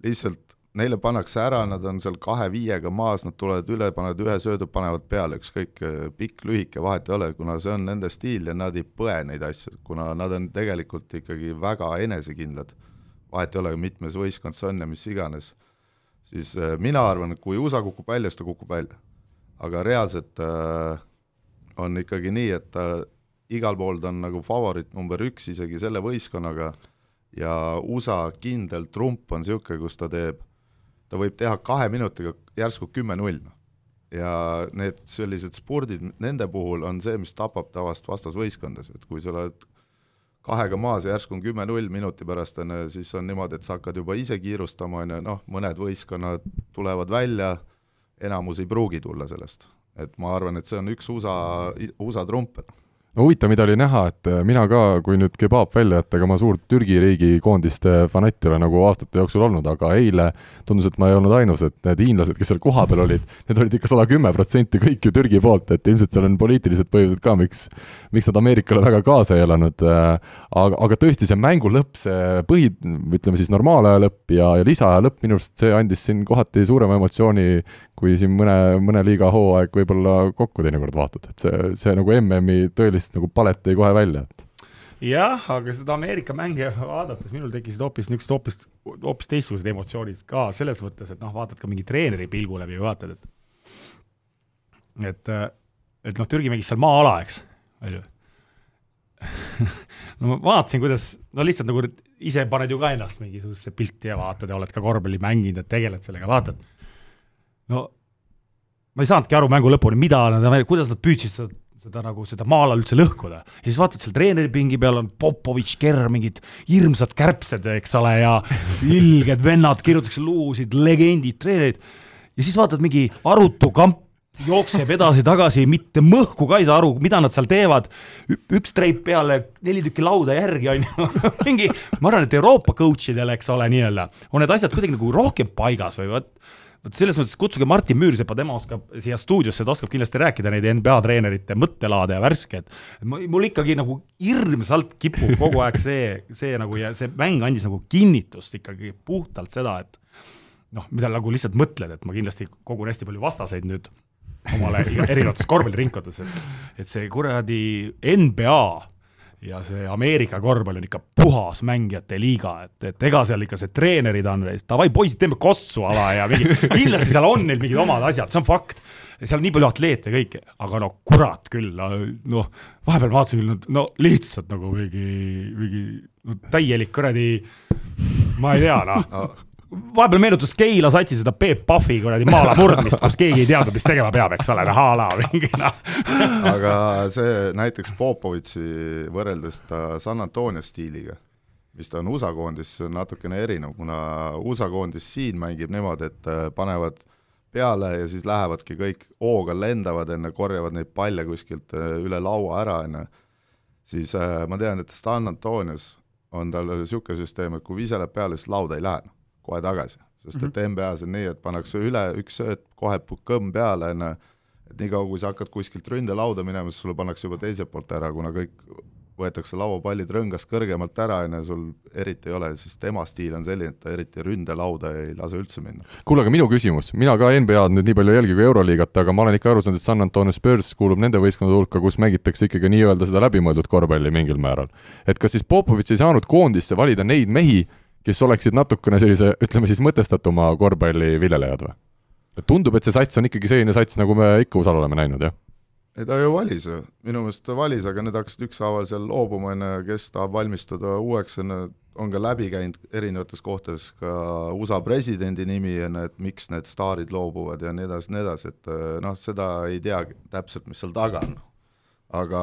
lihtsalt neile pannakse ära, nad on seal kahe-viiega maas, nad tulevad üle, panevad ühe söödu, panevad peale, ükskõik pikk, lühike, vahet ei ole, kuna see on nende stiil ja nad ei põe neid asju, kuna nad on tegelikult ikkagi väga enesekindlad, vahet ei ole, mitmes võistkond see on ja mis iganes, siis äh, mina arvan, et kui USA kukub välja, siis ta kukub välja. aga reaalselt äh, on ikkagi nii, et ta äh, igal pool ta on nagu favoriit number üks isegi selle võistkonnaga ja USA kindel trump on niisugune, kus ta teeb, ta võib teha kahe minutiga järsku kümme-null. ja need sellised spordid, nende puhul on see, mis tapab tavaliselt vastasvõistkondas, et kui sa oled kahega maas ja järsku on kümme-null minuti pärast, on ju, siis on niimoodi, et sa hakkad juba ise kiirustama, on ju, noh, mõned võistkonnad tulevad välja, enamus ei pruugi tulla sellest. et ma arvan, et see on üks USA, USA trump no huvitav, mida oli näha, et äh, mina ka, kui nüüd kebaab välja jätta, ega ma suur Türgi riigi koondiste fanatt ei ole nagu aastate jooksul olnud, aga eile tundus, et ma ei olnud ainus, et need hiinlased, kes seal kohapeal olid, need olid ikka sada kümme protsenti kõik ju Türgi poolt, et ilmselt seal on poliitilised põhjused ka, miks, miks nad Ameerikale väga kaasa ei elanud. Äh, aga, aga tõesti, see mängu lõpp, see põhi, ütleme siis normaalaja lõpp ja, ja lisaaja lõpp, minu arust see andis siin kohati suurema emotsiooni kui siin mõne, mõne liiga hooaeg võib-olla kokku teinekord vaatad, et see, see nagu MM-i tõelist nagu palet tõi kohe välja, et. Jah, aga seda Ameerika mänge vaadates minul tekkisid hoopis niisugused hoopis, hoopis teistsugused emotsioonid ka selles mõttes, et noh, vaatad ka mingi treeneri pilgu läbi, vaatad, et et, et noh, Türgi mängis seal maa-ala, eks, on ju. No ma vaatasin, kuidas, no lihtsalt nagu ise paned ju ka ennast mingisugusesse pilti ja vaatad ja oled ka korvpalli mänginud, et tegeled sellega, vaatad no ma ei saanudki aru mängu lõpuni, mida nad, kuidas nad püüdsid seda, seda nagu seda maa-ala üldse lõhkuda. ja siis vaatad seal treeneripingi peal on Popovitš, Kerr, mingid hirmsad kärbsed, eks ole, ja ilged vennad, kirjutatakse lugusid, legendid, treenerid. ja siis vaatad mingi arutu kamp jookseb edasi-tagasi, mitte mõhku ka ei saa aru, mida nad seal teevad. üks treip peale, neli tükki lauda järgi on ju mingi, ma arvan, et Euroopa coach idel, eks ole, nii-öelda, on need asjad kuidagi nagu rohkem paigas või vot vot selles mõttes kutsuge Martin Müürsepa, tema oskab siia stuudiosse, ta oskab kindlasti rääkida neid NBA treenerite mõttelaade ja värske, et mul ikkagi nagu hirmsalt kipub kogu aeg see, see nagu ja see mäng andis nagu kinnitust ikkagi puhtalt seda, et noh, mida nagu lihtsalt mõtled, et ma kindlasti kogun hästi palju vastaseid nüüd omale erinevates korvpalliringkondades, et et see kuradi NBA ja see Ameerika korvpall on ikka puhas mängijate liiga, et, et ega seal ikka see treenerid on, davai poisid, teeme kossu ala ja mingi, kindlasti seal on neil mingid omad asjad, see on fakt. seal on nii palju atleete kõike, aga no kurat küll, noh, vahepeal vaatasin küll, no lihtsalt nagu mingi, mingi no, täielik kuradi, ma ei tea, noh vahepeal meenutas Keila satsi seda Peep Pahvi kuradi maala murdmist, kus keegi ei teadnud, mis tegema peab, eks ole, noh a la mingi noh. aga see näiteks Popovitši võrreldes ta San Antonio stiiliga, mis ta on USA koondis, see on natukene erinev, kuna USA koondis siin mängib niimoodi, et äh, panevad peale ja siis lähevadki kõik hooga lendavad enne, korjavad neid palle kuskilt äh, üle laua ära, ju, siis äh, ma tean, et San Antonios on tal niisugune süsteem, et kui vise läheb peale, siis lauda ei lähe kohe tagasi, sest et mm -hmm. NBA-s on nii, et pannakse üle üks sööt, kohe kõmm peale, on ju, et niikaua, kui sa hakkad kuskilt ründelauda minema, siis sulle pannakse juba teiselt poolt ära, kuna kõik võetakse lauapallid rõngast kõrgemalt ära, on ju, sul eriti ei ole, siis tema stiil on selline, et ta eriti ründelauda ei lase üldse minna. kuule, aga minu küsimus, mina ka NBA-d nüüd nii palju ei jälgi kui Euroliigat, aga ma olen ikka aru saanud, et San Antonio Spurs kuulub nende võistkondade hulka, kus mängitakse ikkagi nii-öelda seda läbimõeldud korvpalli mingil määral. et kas siis Popovitš ei saanud koondisse valida neid mehi, kes oleksid natukene sellise, ütleme siis mõtestatuma korvpalli viljelejad või? tundub, et see sats on ikkagi selline sats, nagu me ikka USA-l oleme näinud, jah ei ta ju valis ju, minu meelest ta valis, aga need hakkasid ükshaaval seal loobuma, on ju, kes tahab valmistuda uueks, on ju, on ka läbi käinud erinevates kohtades ka USA presidendi nimi, on ju, et miks need staarid loobuvad ja nii edasi, nii edasi, et noh, seda ei tea täpselt, mis seal taga on. aga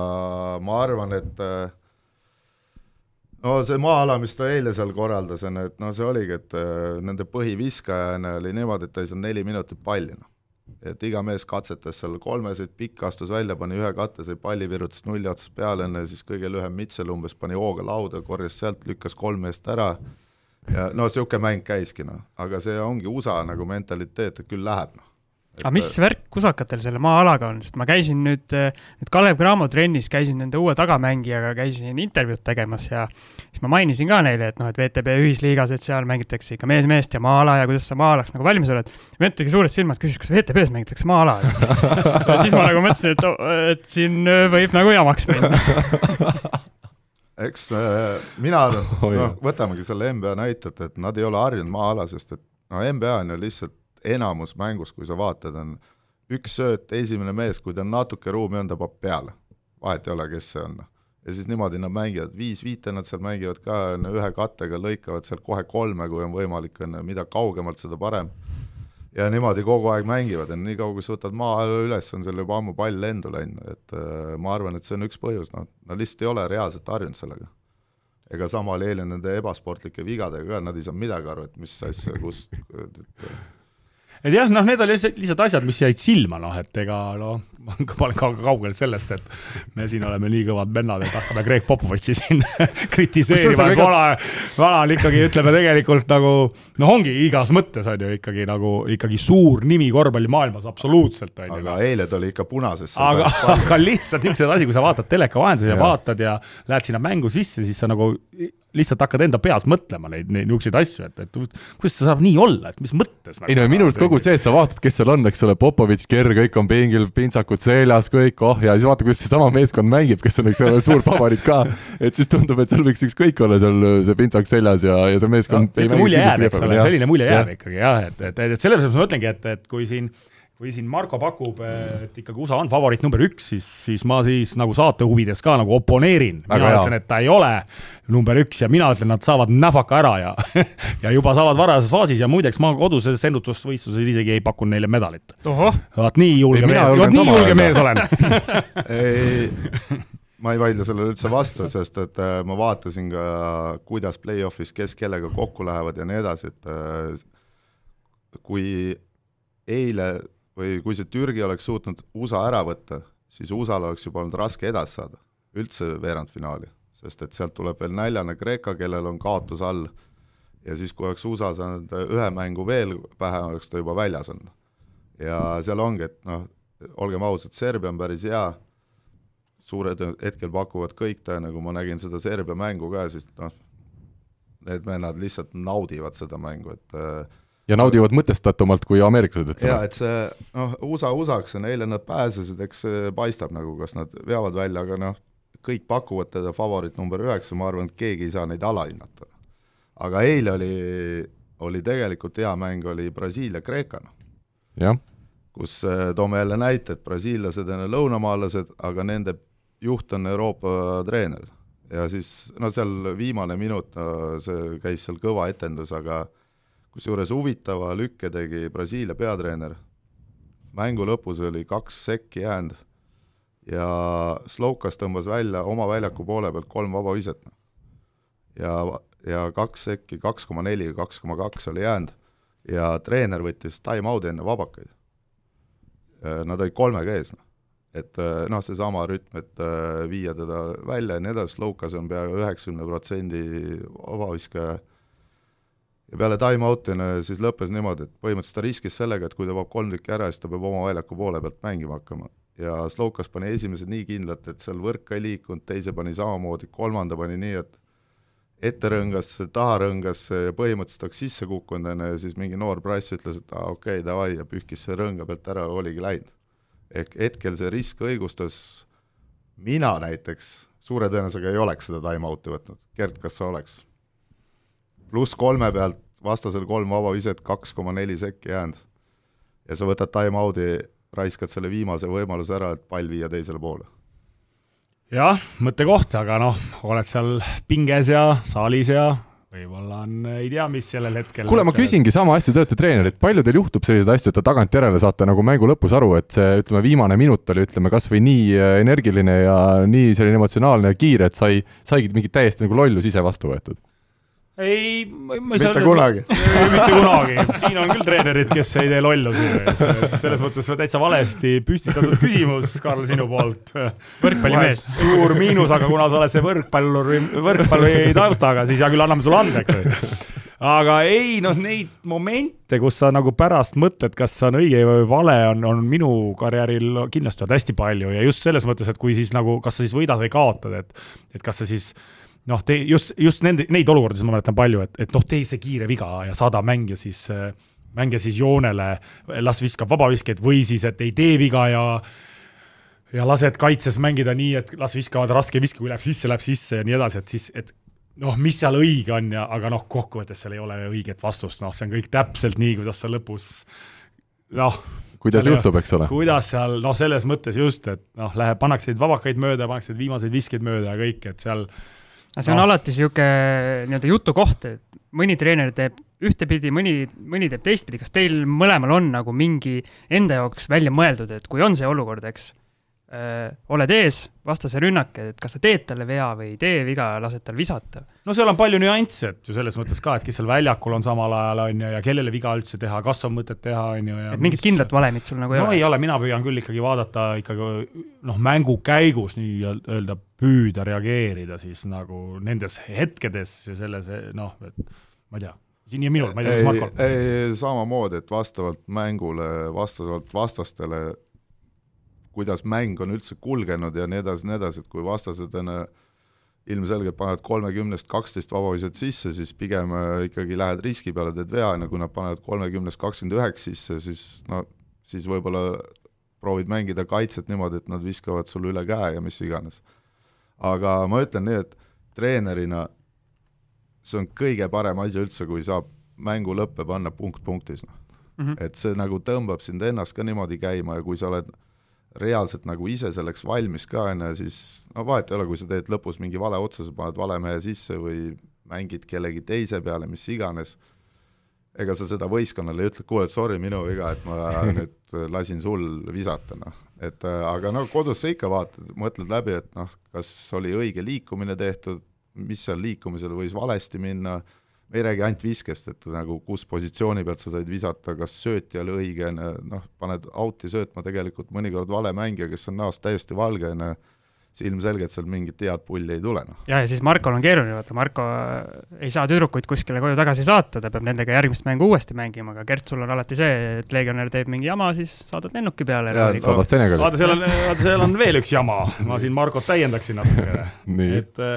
ma arvan, et no see maa-ala, mis ta eile seal korraldas, on ju, et noh, see oligi, et nende põhiviskajana oli niimoodi, et ta ei saanud neli minutit palli, noh. Et iga mees katsetas seal kolmeseid, pikk astus välja, pani ühe katte, sai palli, virutas nulli otsast peale, enne siis kõige lühem Mitchell umbes pani hooga lauda, korjas sealt, lükkas kolm meest ära. Ja no niisugune mäng käiski, noh. aga see ongi USA nagu mentaliteet, et küll läheb, noh aga mis värk kusakatel selle maa-alaga on, sest ma käisin nüüd, nüüd Kalev Cramo trennis, käisin nende uue tagamängijaga, käisin intervjuud tegemas ja siis ma mainisin ka neile, et noh, et VTB ühisliigas, et seal mängitakse ikka mees meest ja maa-ala ja kuidas sa maa-alaks nagu valmis oled. vend tegi suured silmad, küsis, kas VTB-s mängitakse maa-ala? Ja siis ma nagu mõtlesin, et, et siin võib nagu jamaks minna. Eks äh, mina noh, võtamegi selle NBA näitet, et nad ei ole harjunud maa-ala, sest et no NBA on ju lihtsalt enamus mängus, kui sa vaatad, on üks sööt, esimene mees, kui tal natuke ruumi on, ta paneb peale. vahet ei ole, kes see on. ja siis niimoodi nad mängivad, viis-viite nad seal mängivad ka, on ju, ühe kattega lõikavad sealt kohe kolme, kui on võimalik, on ju, mida kaugemalt, seda parem. ja niimoodi kogu aeg mängivad, on niikaua, kui sa võtad maa üles, on seal juba ammu pall lendu läinud, et äh, ma arvan, et see on üks põhjus, noh, nad lihtsalt ei ole reaalselt harjunud sellega ega sama oli eile nende ebasportlike vigadega ka, nad ei saanud midagi aru, et mis asja, kus, et jah, noh, need olid lihtsalt asjad, mis jäid silma, noh, et ega noh, ma olen ka kaugel sellest, et me siin oleme nii kõvad vennad, et hakkame Greg Popovitši siin kritiseerima, et vana, vana on ikkagi, ütleme tegelikult nagu noh, ongi igas mõttes on ju ikkagi nagu ikkagi suur nimi korvpallimaailmas, absoluutselt on ju. aga eile ta oli ikka punases. aga, aga lihtsalt niisugused asi, kui sa vaatad teleka vahendusel ja, ja vaatad ja lähed sinna mängu sisse, siis sa nagu lihtsalt hakkad enda peas mõtlema neid, neid niisuguseid asju, et, et kuidas see saab nii olla, et mis mõttes nagu,? ei no minu arust kogu see, et sa vaatad, kes seal on, eks ole, Popovitš, Kerr, kõik on pingil, pintsakud seljas, kõik, oh ja siis vaata, kuidas seesama meeskond mängib, kes on, eks ole, suur favoriit ka, et siis tundub, et seal võiks ükskõik olla seal see pintsak seljas ja, ja see meeskond no, ei mängi mulje jääb, eks ole, selline mulje jääb ikkagi jah, et, et, et selles mõttes ma mõtlengi, et, et kui siin kui siin Marko pakub, et ikkagi USA on favoriit number üks, siis, siis ma siis nagu saate huvides ka nagu oponeerin. mina hea. ütlen, et ta ei ole number üks ja mina ütlen, nad saavad näfaka ära ja ja juba saavad varajases faasis ja muideks ma koduses ennutusvõistluses isegi ei pakkunud neile medalit. vaat nii julge mees, vot nii julge mees olen ei, ma ei vaidle sellele üldse vastu, sest et äh, ma vaatasin ka, kuidas play-off'is, kes kellega kokku lähevad ja nii edasi, et äh, kui eile või kui see Türgi oleks suutnud USA ära võtta, siis USA-l oleks juba olnud raske edasi saada, üldse veerandfinaali, sest et sealt tuleb veel näljane Kreeka, kellel on kaotus all, ja siis, kui oleks USA saanud ühe mängu veel pähe, oleks ta juba väljas olnud. ja seal ongi, et noh, olgem ausad, Serbia on päris hea, suured hetkel pakuvad kõik, nagu ma nägin seda Serbia mängu ka, siis noh, need vennad lihtsalt naudivad seda mängu, et äh, ja naudivad mõtestatumalt kui ameeriklased, ütleme. jaa, et see noh, USA USA-ks on, eile nad pääsesid, eks paistab nagu, kas nad veavad välja, aga noh, kõik pakuvad teda favoriit number üheksa, ma arvan, et keegi ei saa neid alahinnata. aga eile oli, oli tegelikult hea mäng, oli Brasiilia-Kreeka, noh. jah. kus eh, toome jälle näite, et brasiillased on lõunamaalased, aga nende juht on Euroopa treener. ja siis no seal viimane minut, see käis seal kõva etendus, aga kusjuures huvitava lükke tegi Brasiilia peatreener, mängu lõpus oli kaks sekki jäänud ja Slovkas tõmbas välja oma väljaku poole pealt kolm vaba viset. ja, ja kaks sekki, kaks koma neli, kaks koma kaks oli jäänud ja treener võttis time-out'i enne vabakaid. Nad olid kolmega ees, noh. et noh, seesama rütm, et viia teda välja ja nii edasi, Slovkas on peaaegu üheksakümne protsendi vabaviskaja ja peale time-out'ina siis lõppes niimoodi, et põhimõtteliselt ta riskis sellega, et kui ta paneb kolm tükki ära, siis ta peab oma väljaku poole pealt mängima hakkama. ja Slovkas pani esimesed nii kindlalt, et seal võrk ka ei liikunud, teise pani samamoodi, kolmanda pani nii, et ette rõngasse, taha rõngasse ja põhimõtteliselt oleks sisse kukkunud, on ju, ja siis mingi noor prass ütles, et aa okei okay,, davai, ja pühkis selle rõnga pealt ära, oligi läinud. ehk hetkel see risk õigustas, mina näiteks suure tõenäosusega ei oleks seda time-out'i võtnud, Gert, kas sa oleks? Pluss kolme pealt, vastasel kolm vaba viset, kaks koma neli sekki jäänud. ja sa võtad time-out'i, raiskad selle viimase võimaluse ära, et pall viia teisele poole jah, mõttekoht, aga noh, oled seal pinges ja saalis ja võib-olla on, ei tea, mis sellel hetkel kuule, ma küsingi sama asja, te olete treenerid, palju teil juhtub selliseid asju, et te tagantjärele saate nagu mängu lõpus aru, et see, ütleme, viimane minut oli, ütleme, kas või nii äh, energiline ja nii selline emotsionaalne ja kiire, et sai, saigi mingit täiesti nagu lollus ise vastu võetud? Ei, ma, ei mitte saa kunagi mitte kunagi, siin on küll treenerid, kes ei tee lollusi, selles mõttes täitsa valesti püstitatud küsimus, Karl, sinu poolt. võrkpallimees. suur miinus, aga kuna sa oled see võrkpalluri, võrkpalli taustaga, siis hea küll, anname sulle andeks. aga ei, noh, neid momente, kus sa nagu pärast mõtled, kas see on õige või vale, on, on minu karjääril kindlasti olnud hästi palju ja just selles mõttes, et kui siis nagu, kas sa siis võidad või kaotad, et et kas sa siis noh, tee just, just nende, neid olukordasid ma mäletan palju, et, et noh, tee see kiire viga ja saada mängija siis, mängija siis joonele, las viskab vabaviskeid või siis, et ei tee viga ja ja lased kaitses mängida nii, et las viskavad raske viske, kui läheb sisse, läheb sisse ja nii edasi, et siis, et noh, mis seal õige on ja, aga noh, kokkuvõttes seal ei ole õiget vastust, noh, see on kõik täpselt nii, kuidas sa lõpus noh, kuidas juhtub, eks ole. kuidas seal, noh, selles mõttes just, et noh, läheb, pannakse neid vabakaid mööda, pannakse viimaseid viskeid mööda ja kõik, et seal aga see on no. alati niisugune nii-öelda jutukoht, et mõni treener teeb ühtepidi, mõni, mõni teeb teistpidi, kas teil mõlemal on nagu mingi enda jaoks välja mõeldud, et kui on see olukord, eks, oled ees, vastase rünnak, et kas sa teed talle vea või ei tee viga, lased tal visata? no seal on palju nüansse, et ju selles mõttes ka, et kes seal väljakul on samal ajal, on ju, ja kellele viga üldse teha, kas on mõtet teha, on ju, ja et mingit kindlat valemit sul nagu ei no, ole? no ei ole, mina püüan küll ikkagi vaadata ikkagi noh, mängu käigus nii-öelda püüda reageerida siis nagu nendes hetkedes ja selles noh, et ma ei tea, siin ja minul, ma ei tea, kas Markol? samamoodi, et vastavalt mängule, vastavalt vastastele kuidas mäng on üldse kulgenud ja nii edasi, nii edasi, et kui vastased on ilmselgelt panevad kolmekümnest kaksteist vabaviset sisse, siis pigem äh, ikkagi lähed riski peale, teed vea, ja kui nad panevad kolmekümnest kakskümmend üheksa sisse, siis no siis võib-olla proovid mängida kaitset niimoodi, et nad viskavad sulle üle käe ja mis iganes. aga ma ütlen nii, et treenerina see on kõige parem asi üldse, kui saab mängu lõppe panna punkt punktis, noh mm -hmm.. et see nagu tõmbab sind ennast ka niimoodi käima ja kui sa oled reaalselt nagu ise selleks valmis ka, on ju, siis no vahet ei ole, kui sa teed lõpus mingi vale otsuse, paned vale mehe sisse või mängid kellegi teise peale, mis iganes, ega sa seda võistkonnale ei ütle, kuule, sorry, minu viga, et ma nüüd lasin sul visata, noh. et aga no kodus sa ikka vaatad, mõtled läbi, et noh, kas oli õige liikumine tehtud, mis seal liikumisel võis valesti minna, me ei räägi ainult viskest, et nagu kus positsiooni pealt sa said visata, kas sööt ei ole õige, noh, paned out'i söötma tegelikult mõnikord vale mängija, kes on näost täiesti valge, on ju, siis ilmselgelt seal mingit head pulli ei tule, noh. jah, ja siis Markol on keeruline, vaata, Marko ei saa tüdrukuid kuskile koju tagasi saata, ta peab nendega järgmist mängu uuesti mängima, aga Gert, sul on alati see, et legionär teeb mingi jama, siis saadad lennuki peale. saadad Senegali. vaata, seal on, vaata, seal on veel üks jama, ma siin Markot täiendaksin natukene et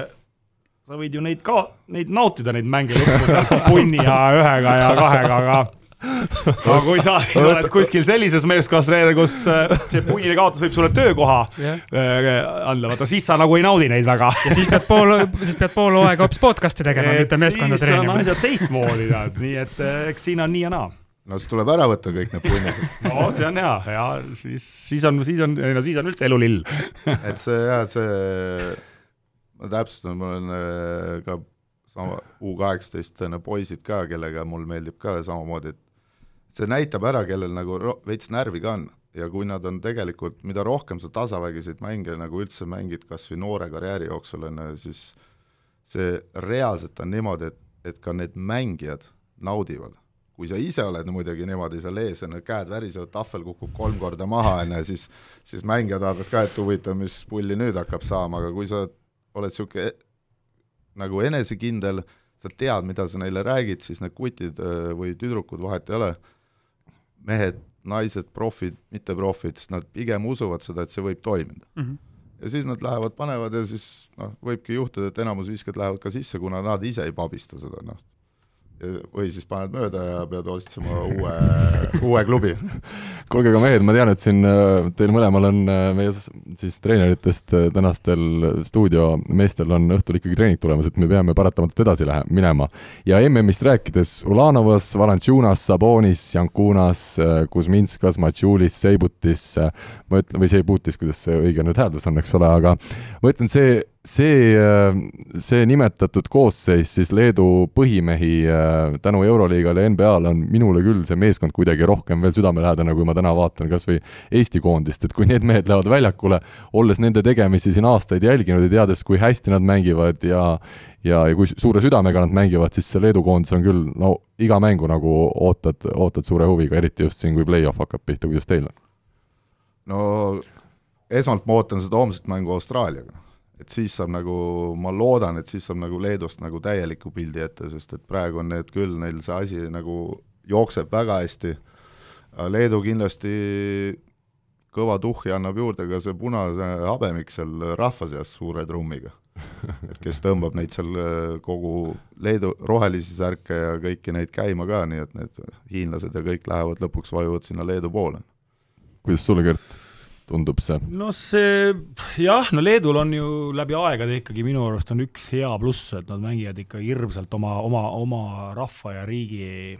sa võid ju neid ka, neid nautida, neid mänge lõppu sealt punni ja ühega ja kahega, aga aga kui sa oled kuskil sellises meeskonnas treener, kus äh, see punnide kaotus võib sulle töökoha yeah. Äh, anda, vaata siis sa nagu ei naudi neid väga. ja siis pead pool, siis pead pool hooaega hoopis podcast'i tegema, mitte meeskonda treenima. siis on asjad teistmoodi, tead, nii et äh, eks siin on nii ja naa no siis tuleb ära võtta kõik need punnised. no see on hea, ja siis, siis on, siis on, ei no siis on üldse elu lill et see jah, et see ma täpsustan, mul on äh, ka sama U kaheksateist poisid ka, kellega mul meeldib ka samamoodi, et see näitab ära, kellel nagu veits närvi ka on ja kui nad on tegelikult, mida rohkem sa tasavägiseid mänge nagu üldse mängid, kas või noore karjääri jooksul, on ju, siis see reaalselt on niimoodi, et, et ka need mängijad naudivad. kui sa ise oled muidugi niimoodi seal ees, on ju, käed värisevad, tahvel kukub kolm korda maha, on ju, siis siis mängija tahab ka, et huvitav, mis pulli nüüd hakkab saama, aga kui sa oled niisugune e-, nagu enesekindel, sa tead, mida sa neile räägid, siis need kutid või tüdrukud, vahet ei ole, mehed naised, profid, mitteprofid, sest nad pigem usuvad seda, et see võib toimida mm. -hmm. ja siis nad lähevad, panevad ja siis noh, võibki juhtuda, et enamus viskad lähevad ka sisse, kuna nad ise ei pabista seda, noh või siis paned mööda ja pead otsima uue, uue klubi. kuulge, aga mehed, ma tean, et siin äh, teil mõlemal on äh, meie siis treeneritest äh, tänastel stuudiomeestel on õhtul ikkagi treening tulemas, et me peame paratamatult edasi lähe-, minema. ja MM-ist rääkides, Ulanovas, Valanciunas, Sabonis, Jankunas, Kuzminskas, Matšulis, Seibutis, ma ütlen, või Seibutis, kuidas see õige nüüd hääldus on, eks ole, aga ma ütlen, see see, äh, see nimetatud koosseis siis Leedu põhimehi äh, tänu Euroliigale ja NBA-le on minule küll see meeskond kuidagi rohkem veel südamelähedane, kui ma täna vaatan kas või Eesti koondist, et kui need mehed lähevad väljakule, olles nende tegemisi siin aastaid jälginud ja teades, kui hästi nad mängivad ja ja, ja kui suure südamega nad mängivad, siis see Leedu koondis on küll, no iga mängu nagu ootad, ootad suure huviga, eriti just siin, kui play-off hakkab pihta, kuidas teil on? no esmalt ma ootan seda homset mängu Austraaliaga et siis saab nagu, ma loodan, et siis saab nagu Leedust nagu täieliku pildi ette, sest et praegu on need küll, neil see asi nagu jookseb väga hästi, Leedu kindlasti kõva tuhhi annab juurde ka see punase habemik seal rahva seas suure trummiga. et kes tõmbab neid seal kogu Leedu rohelisi särke ja kõiki neid käima ka, nii et need hiinlased ja kõik lähevad lõpuks, vajuvad sinna Leedu poole. kuidas sulle, Gert? Tundub see? no see jah, no Leedul on ju läbi aegade ikkagi minu arust on üks hea pluss, et nad mängivad ikka hirmsalt oma, oma, oma rahva ja riigi,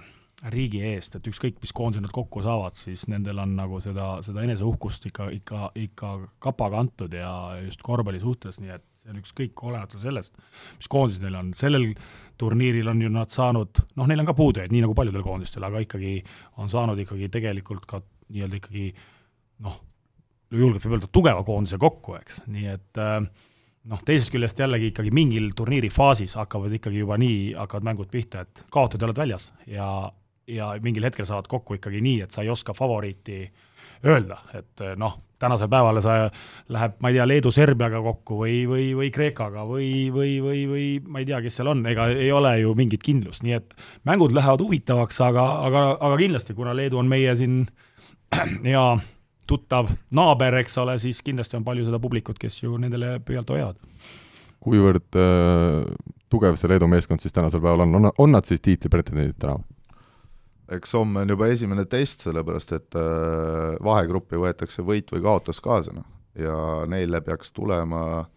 riigi eest, et ükskõik, mis koondise nad kokku saavad, siis nendel on nagu seda, seda eneseuhkust ikka, ikka, ikka kapaga antud ja just korvpalli suhtes, nii et see on ükskõik, olenemata sellest, mis koondised neil on, sellel turniiril on ju nad saanud, noh, neil on ka puudujaid, nii nagu paljudel koondistel, aga ikkagi on saanud ikkagi tegelikult ka nii-öelda ikkagi noh, julgelt võib öelda, tugeva koondise kokku, eks, nii et äh, noh, teisest küljest jällegi ikkagi mingil turniiri faasis hakkavad ikkagi juba nii, hakkavad mängud pihta, et kaotajad oled väljas ja, ja mingil hetkel saavad kokku ikkagi nii, et sa ei oska favoriiti öelda, et äh, noh, tänasel päeval sa läheb, ma ei tea, Leedu Serbiaga kokku või, või, või Kreekaga või, või, või, või ma ei tea, kes seal on, ega ei ole ju mingit kindlust, nii et mängud lähevad huvitavaks, aga, aga, aga kindlasti, kuna Leedu on meie siin ja tuttav naaber, eks ole, siis kindlasti on palju seda publikut, kes ju nendele pöialt hoiavad. kuivõrd äh, tugev see Leedu meeskond siis tänasel päeval on, on, on nad siis tiitlipretendendid täna? eks homme on juba esimene test, sellepärast et äh, vahegruppi võetakse võit või kaotus kaasa, noh, ja neile peaks tulema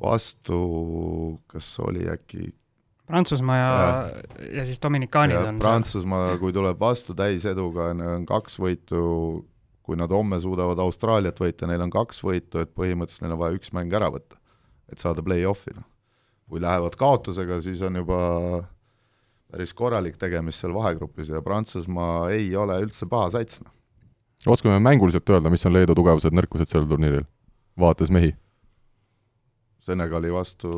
vastu, kas oli äkki Prantsusmaa ja, ja, ja siis Dominikaanid ja on Prantsusmaa, kui tuleb vastu täiseduga, on kaks võitu kui nad homme suudavad Austraaliat võita, neil on kaks võitu, et põhimõtteliselt neil on vaja üks mäng ära võtta, et saada play-off'i, noh. kui lähevad kaotusega, siis on juba päris korralik tegemist seal vahegrupis ja Prantsusmaa ei ole üldse paha sats, noh. oskame mänguliselt öelda, mis on Leedu tugevused, nõrkused sellel turniiril, vaadates mehi? Senegali vastu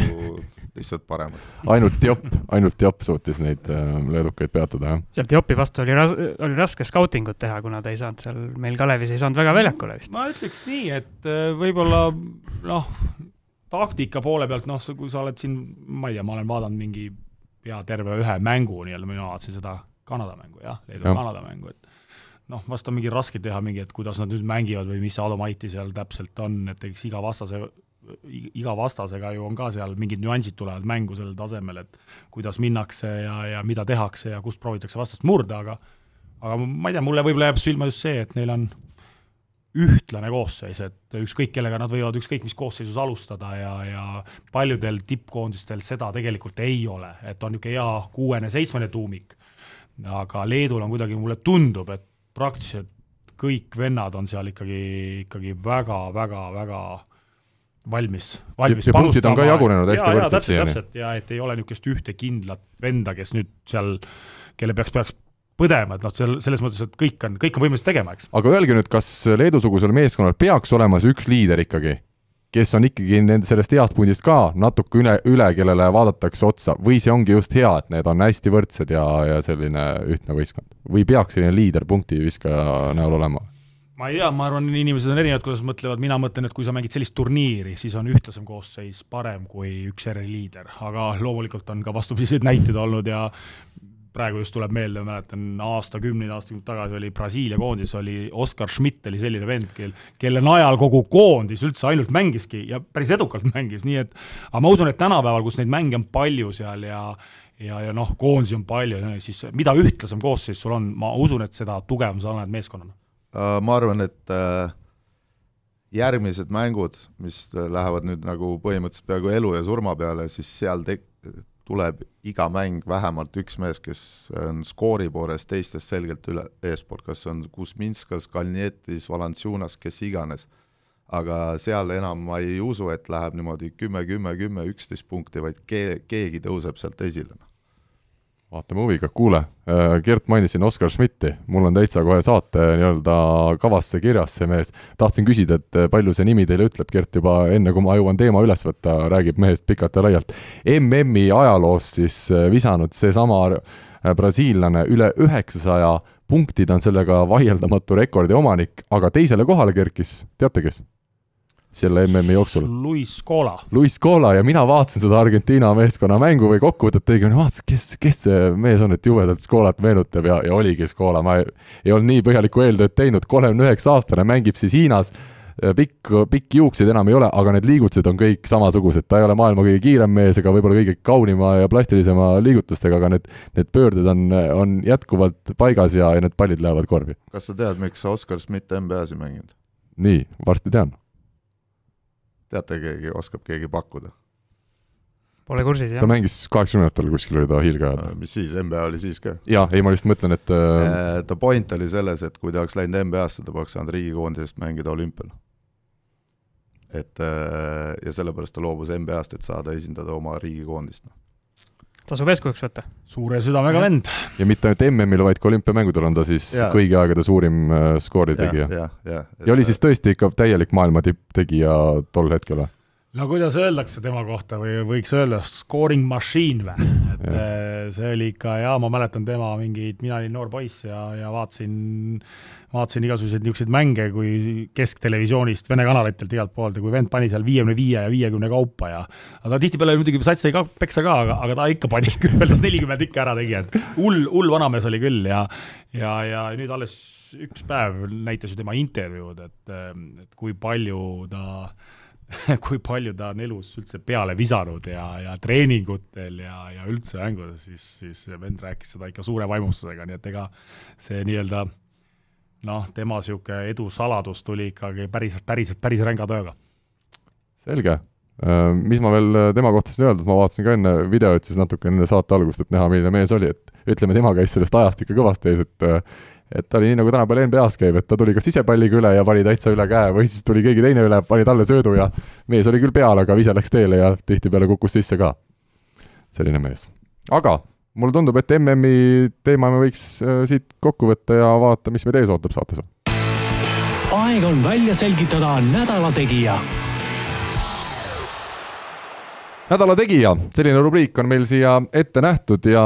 ju lihtsalt paremad. ainult Diop, ainult Diop suutis neid äh, leedukaid peatada, jah? seal Diopi vastu oli ras-, oli raske skautingut teha, kuna ta ei saanud seal, meil Kalevis ei saanud väga väljakule vist. ma ütleks nii, et äh, võib-olla noh, taktika poole pealt, noh, kui sa oled siin, ma ei tea, ma olen vaadanud mingi pea terve ühe mängu nii-öelda, mina vaatasin seda Kanada mängu jah, Leedu-Kanada mängu, et noh, vast on mingi raske teha mingi, et kuidas nad nüüd mängivad või mis see Adomaiti seal täpselt on, et eks iga vastase iga vastasega ju on ka seal mingid nüansid tulevad mängu sellel tasemel, et kuidas minnakse ja, ja mida tehakse ja kust proovitakse vastast murda, aga aga ma ei tea, mulle võib-olla jääb silma just see, et neil on ühtlane koosseis, et ükskõik kellega nad võivad ükskõik mis koosseisus alustada ja, ja paljudel tippkoondistel seda tegelikult ei ole, et on niisugune hea kuuene-seitsmene tuumik. aga Leedul on kuidagi, mulle tundub, et praktiliselt kõik vennad on seal ikkagi, ikkagi väga-väga-väga valmis, valmis ja punktid on ka jagunenud hästi ja, võrdselt siiani. ja et ei ole niisugust ühte kindlat venda, kes nüüd seal, kelle peaks, peaks põdema, et noh, seal selles mõttes, et kõik on, kõik on võimelised tegema, eks. aga öelge nüüd, kas Leedu-sugusel meeskonnal peaks olema see üks liider ikkagi, kes on ikkagi nende sellest heast pundist ka natuke üle, üle, kellele vaadatakse otsa, või see ongi just hea, et need on hästi võrdsed ja, ja selline ühtne võistkond? või peaks selline liider punktiviskaja näol olema? Ma ei tea, ma arvan, inimesed on erinevad, kuidas mõtlevad, mina mõtlen, et kui sa mängid sellist turniiri, siis on ühtlasem koosseis parem kui üks eriliider, aga loomulikult on ka vastupidiseid näiteid olnud ja praegu just tuleb meelde, ma mäletan aastakümneid, aastakümneid tagasi oli Brasiilia koondis, oli Oskar Schmidt oli selline vend, kel, kelle najal kogu koondis üldse ainult mängiski ja päris edukalt mängis, nii et aga ma usun, et tänapäeval, kus neid mänge on palju seal ja ja, ja noh, koondisi on palju, siis mida ühtlasem koosseis sul on, ma usun, et seda tugevam sa oled meeskonnana. Äh, ma arvan, et äh, järgmised mängud, mis lähevad nüüd nagu põhimõtteliselt peaaegu elu ja surma peale, siis seal tek-, tuleb iga mäng vähemalt üks mees, kes on skoori poolest teistest selgelt üle, eespool, kas on Kuzminskas, Kalnietis, Valanciunas, kes iganes. aga seal enam ma ei usu, et läheb niimoodi kümme, kümme, kümme, üksteist punkti, vaid ke-, keegi tõuseb sealt esile vaatame huviga, kuule, äh, Gert mainis siin Oskar Schmidti, mul on täitsa kohe saate nii-öelda kavasse kirjas see mees. tahtsin küsida, et äh, palju see nimi teile ütleb, Gert juba enne, kui ma jõuan teema üles võtta, räägib mehest pikalt ja laialt. MM-i ajaloos siis äh, visanud seesama brasiillane üle üheksasaja punkti, ta on sellega vaieldamatu rekordi omanik, aga teisele kohale kerkis, teate kes? Selle MM-i jooksul. Luis Scola. Luis Scola ja mina vaatasin seda Argentiina meeskonna mängu või kokkuvõtet õigemini, vaatasin, kes, kes see mees on, et jubedalt Scolat meenutab ja, ja oligi Scola, ma ei, ei olnud nii põhjalikku eeltööd teinud, kolmekümne üheksa aastane, mängib siis Hiinas, pikk, pikki juukseid enam ei ole, aga need liigutused on kõik samasugused, ta ei ole maailma kõige kiirem mees ega võib-olla kõige kaunima ja plastilisema liigutustega, aga need, need pöörded on, on jätkuvalt paigas ja, ja need pallid lähevad korvi. kas sa tead, miks Oskar Schmidt NBA-s ei mänginud? nii, varsti tean teate keegi, oskab keegi pakkuda? Pole kursis, jah. ta mängis kaheksakümnendatel kuskil oli ta hiilgeajal. mis siis, NBA oli siis ka? jaa, ei ma lihtsalt mõtlen, et äh... ta point oli selles, et kui ta oleks läinud NBA-sse, ta poleks saanud riigikoondisest mängida olümpial. et äh, ja sellepärast ta loobus NBA-st, et saada esindada oma riigikoondist. Tasub eeskujuks võtta. suure südamega vend. ja mitte ainult MM-il, vaid ka olümpiamängudel on ta siis ja. kõigi aegade suurim äh, skooritegija. ja, ja, ja, ja oli siis tõesti ikka täielik maailma tipptegija tol hetkel või? No kuidas öeldakse tema kohta või võiks öelda scoring machine või, et ja. Eh, see oli ikka jaa, ma mäletan tema mingeid, mina olin noor poiss ja, ja vaatasin, vaatasin igasuguseid niisuguseid mänge, kui kesktelevisioonist, Vene kanalitelt igalt poolt ja kui vend pani seal viiekümne viie ja viiekümne kaupa ja aga tihtipeale muidugi sats sai ka peksa ka, aga, aga ta ikka pani kümnendas nelikümmend ikka ära tegi, et hull, hull vanamees oli küll ja ja, ja nüüd alles üks päev näitas ju tema intervjuud, et, et kui palju ta kui palju ta on elus üldse peale visanud ja, ja treeningutel ja, ja üldse mängudes, siis, siis vend rääkis seda ikka suure vaimustusega, nii et ega see nii-öelda noh, tema niisugune edu saladus tuli ikkagi päris, päris, päris ränga tööga. selge. Äh, mis ma veel tema kohta tahtsin öelda, et ma vaatasin ka enne videot siis natuke enne saate algust, et näha, milline mees oli, et ütleme, tema käis sellest ajast ikka kõvasti ees, et et ta oli nii, nagu tänapäeval NBA-s käib, et ta tuli kas ise palliga üle ja pani täitsa üle käe või siis tuli keegi teine üle, pani talle söödu ja mees oli küll peal, aga vise läks teele ja tihtipeale kukkus sisse ka. selline mees. aga mulle tundub, et MM-i teema me võiks äh, siit kokku võtta ja vaadata, mis meid ees ootab saates. aeg on välja selgitada nädala tegija nädala tegija, selline rubriik on meil siia ette nähtud ja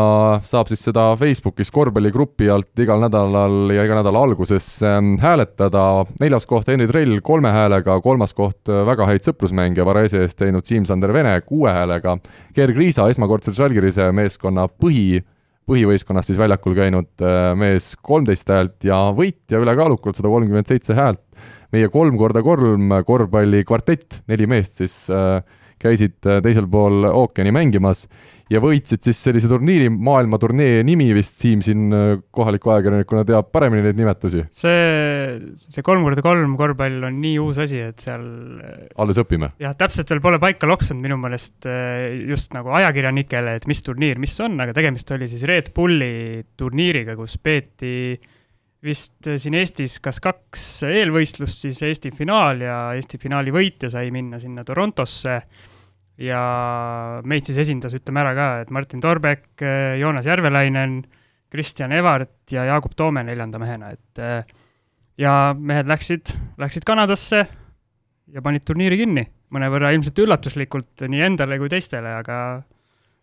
saab siis seda Facebookis korvpalligrupi alt igal nädalal ja iga nädala alguses ähm, hääletada. neljas koht Henri Trell kolme häälega, kolmas koht äh, väga häid sõprusmänge Varese eest teinud Siim-Sander Vene kuue häälega. Gerg Riisa esmakordselt Žalgirise meeskonna põhi, põhivõistkonnas siis väljakul käinud äh, mees kolmteist häält ja võitja ülekaalukalt sada kolmkümmend seitse häält. meie kolm korda kolm korvpallikvartett, neli meest siis äh, käisid äh, teisel pool ookeani mängimas ja võitsid siis sellise turniiri, maailmaturnee nimi vist, Siim siin äh, kohaliku ajakirjanikuna teab paremini neid nimetusi. see, see kolm korda kolm korvpall on nii uus asi, et seal äh, alles õpime? jah, täpselt veel pole paika loksunud minu meelest just nagu ajakirjanikele, et mis turniir, mis on, aga tegemist oli siis Red Bulli turniiriga, kus peeti vist siin Eestis kas kaks eelvõistlust, siis Eesti finaal ja Eesti finaali võitja sai minna sinna Torontosse ja meid siis esindas, ütleme ära ka, et Martin Torbek, Joonas Järvelainen, Kristjan Evart ja Jaagup Toome neljanda mehena, et ja mehed läksid, läksid Kanadasse ja panid turniiri kinni, mõnevõrra ilmselt üllatuslikult nii endale kui teistele, aga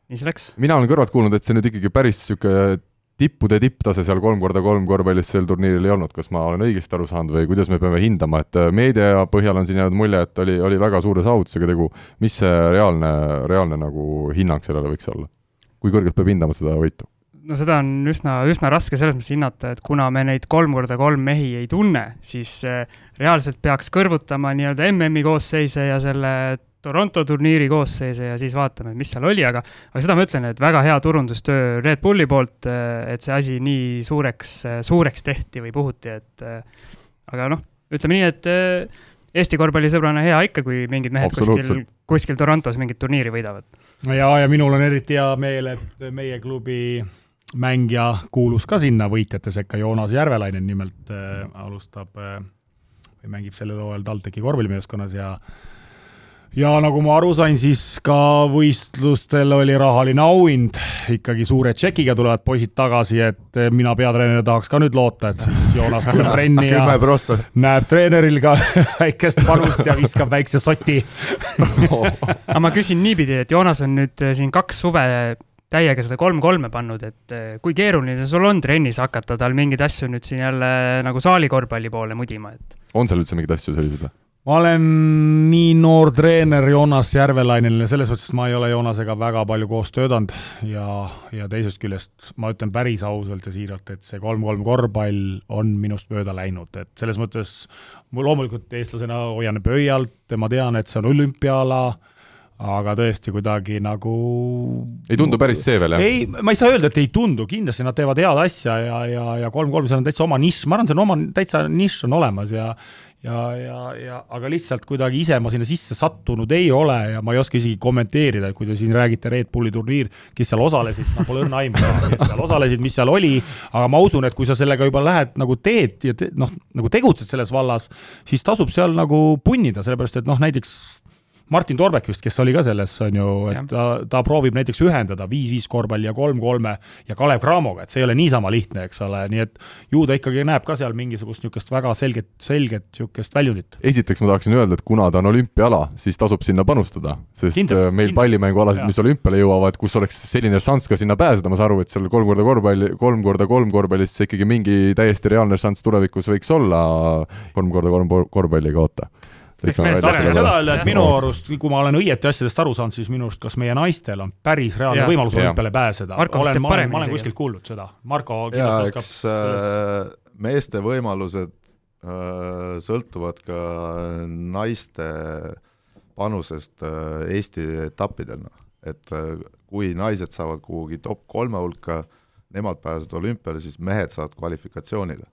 nii see läks. mina olen kõrvalt kuulnud, et see nüüd ikkagi päris niisugune tippude tipptase seal kolm korda kolm korvpallis sel turniiril ei olnud, kas ma olen õigesti aru saanud või kuidas me peame hindama, et äh, meedia põhjal on siin jäänud mulje, et oli, oli väga suure saavutusega tegu, mis see reaalne, reaalne nagu hinnang sellele võiks olla? kui kõrgelt peab hindama seda võitu? no seda on üsna, üsna raske selles mõttes hinnata, et kuna me neid kolm korda kolm mehi ei tunne, siis äh, reaalselt peaks kõrvutama nii-öelda MM-i koosseise ja selle Toronto turniiri koosseise ja siis vaatame, mis seal oli, aga aga seda ma ütlen, et väga hea turundustöö Red Bulli poolt, äh, et see asi nii suureks, suureks tehti või puhuti, et aga noh, ütleme nii, et Eesti korvpallisõbrana hea ikka, kui mingid mehed kuskil, kuskil Torontos mingit turniiri võidavad. ja, ja minul on eriti hea meel, et meie klubi mängija kuulus ka sinna võitjate sekka, Joonas Järvelainen nimelt äh, alustab äh, või mängib sellel hooajal TalTechi korvpallimeeskonnas ja äh, ja nagu ma aru sain, siis ka võistlustel oli rahaline auhind, ikkagi suure tšekiga tulevad poisid tagasi, et mina peatreener tahaks ka nüüd loota, et siis Joonas tuleb trenni ja näeb treeneril ka väikest panust ja viskab väikse soti aga ma küsin niipidi, et Joonas on nüüd siin kaks suve täiega seda kolm-kolme pannud, et kui keeruline see sul on trennis hakata tal mingeid asju nüüd siin jälle nagu saalikorvpalli poole mudima, et? on seal üldse mingeid asju selliseid või? Ma olen nii noor treener Joonas Järvelainenile, selles et ma ei ole Joonasega väga palju koos töötanud ja, ja teisest küljest ma ütlen päris ausalt ja siiralt, et see kolm-kolm korvpall on minust mööda läinud, et selles mõttes loomulikult eestlasena hoian pöialt ma tean, et see on olümpiaala, aga tõesti kuidagi nagu ei tundu päris see veel, jah? ei, ma ei saa öelda, et ei tundu, kindlasti nad teevad head asja ja, ja, ja kolm-kolm, seal on täitsa oma nišš, ma arvan, see on oma, täitsa nišš on olemas ja ja, ja, ja aga lihtsalt kuidagi ise ma sinna sisse sattunud ei ole ja ma ei oska isegi kommenteerida, et kui te siin räägite Red Bulli turniir, kes seal osalesid, ma pole õrna aimu, kes seal osalesid, mis seal oli, aga ma usun, et kui sa sellega juba lähed nagu teed ja te, noh, nagu tegutsed selles vallas, siis tasub seal nagu punnida, sellepärast et noh, näiteks Martin Torbek vist, kes oli ka selles, on ju, et ta, ta proovib näiteks ühendada viis-viis korvpalli ja kolm-kolme ja Kalev Cramoga, et see ei ole niisama lihtne, eks ole, nii et ju ta ikkagi näeb ka seal mingisugust niisugust väga selget, selget niisugust väljundit. esiteks ma tahaksin öelda, et kuna ta on olümpiaala, siis tasub sinna panustada, sest kindel, meil kindel. pallimängualasid, mis olümpiale jõuavad, kus oleks selline šanss ka sinna pääseda, ma saan aru, et seal kolm korda korvpalli, kolm korda kolm korvpallis ikkagi mingi täiesti reaalne šanss tulevikus võiks olla kolm korda kolm korvpalli ei kaota tahtsin seda öelda, et minu arust, kui ma olen õieti asjadest aru saanud, siis minu arust kas meie naistel on päris reaalne ja. võimalus olümpiale pääseda. olen, ma olen, ma olen kuskilt kuulnud seda. Marko jaa, eks äh, meeste võimalused äh, sõltuvad ka naiste panusest äh, Eesti etappidel, noh. et äh, kui naised saavad kuhugi top kolme hulka, nemad pääsevad olümpiale, siis mehed saavad kvalifikatsioonile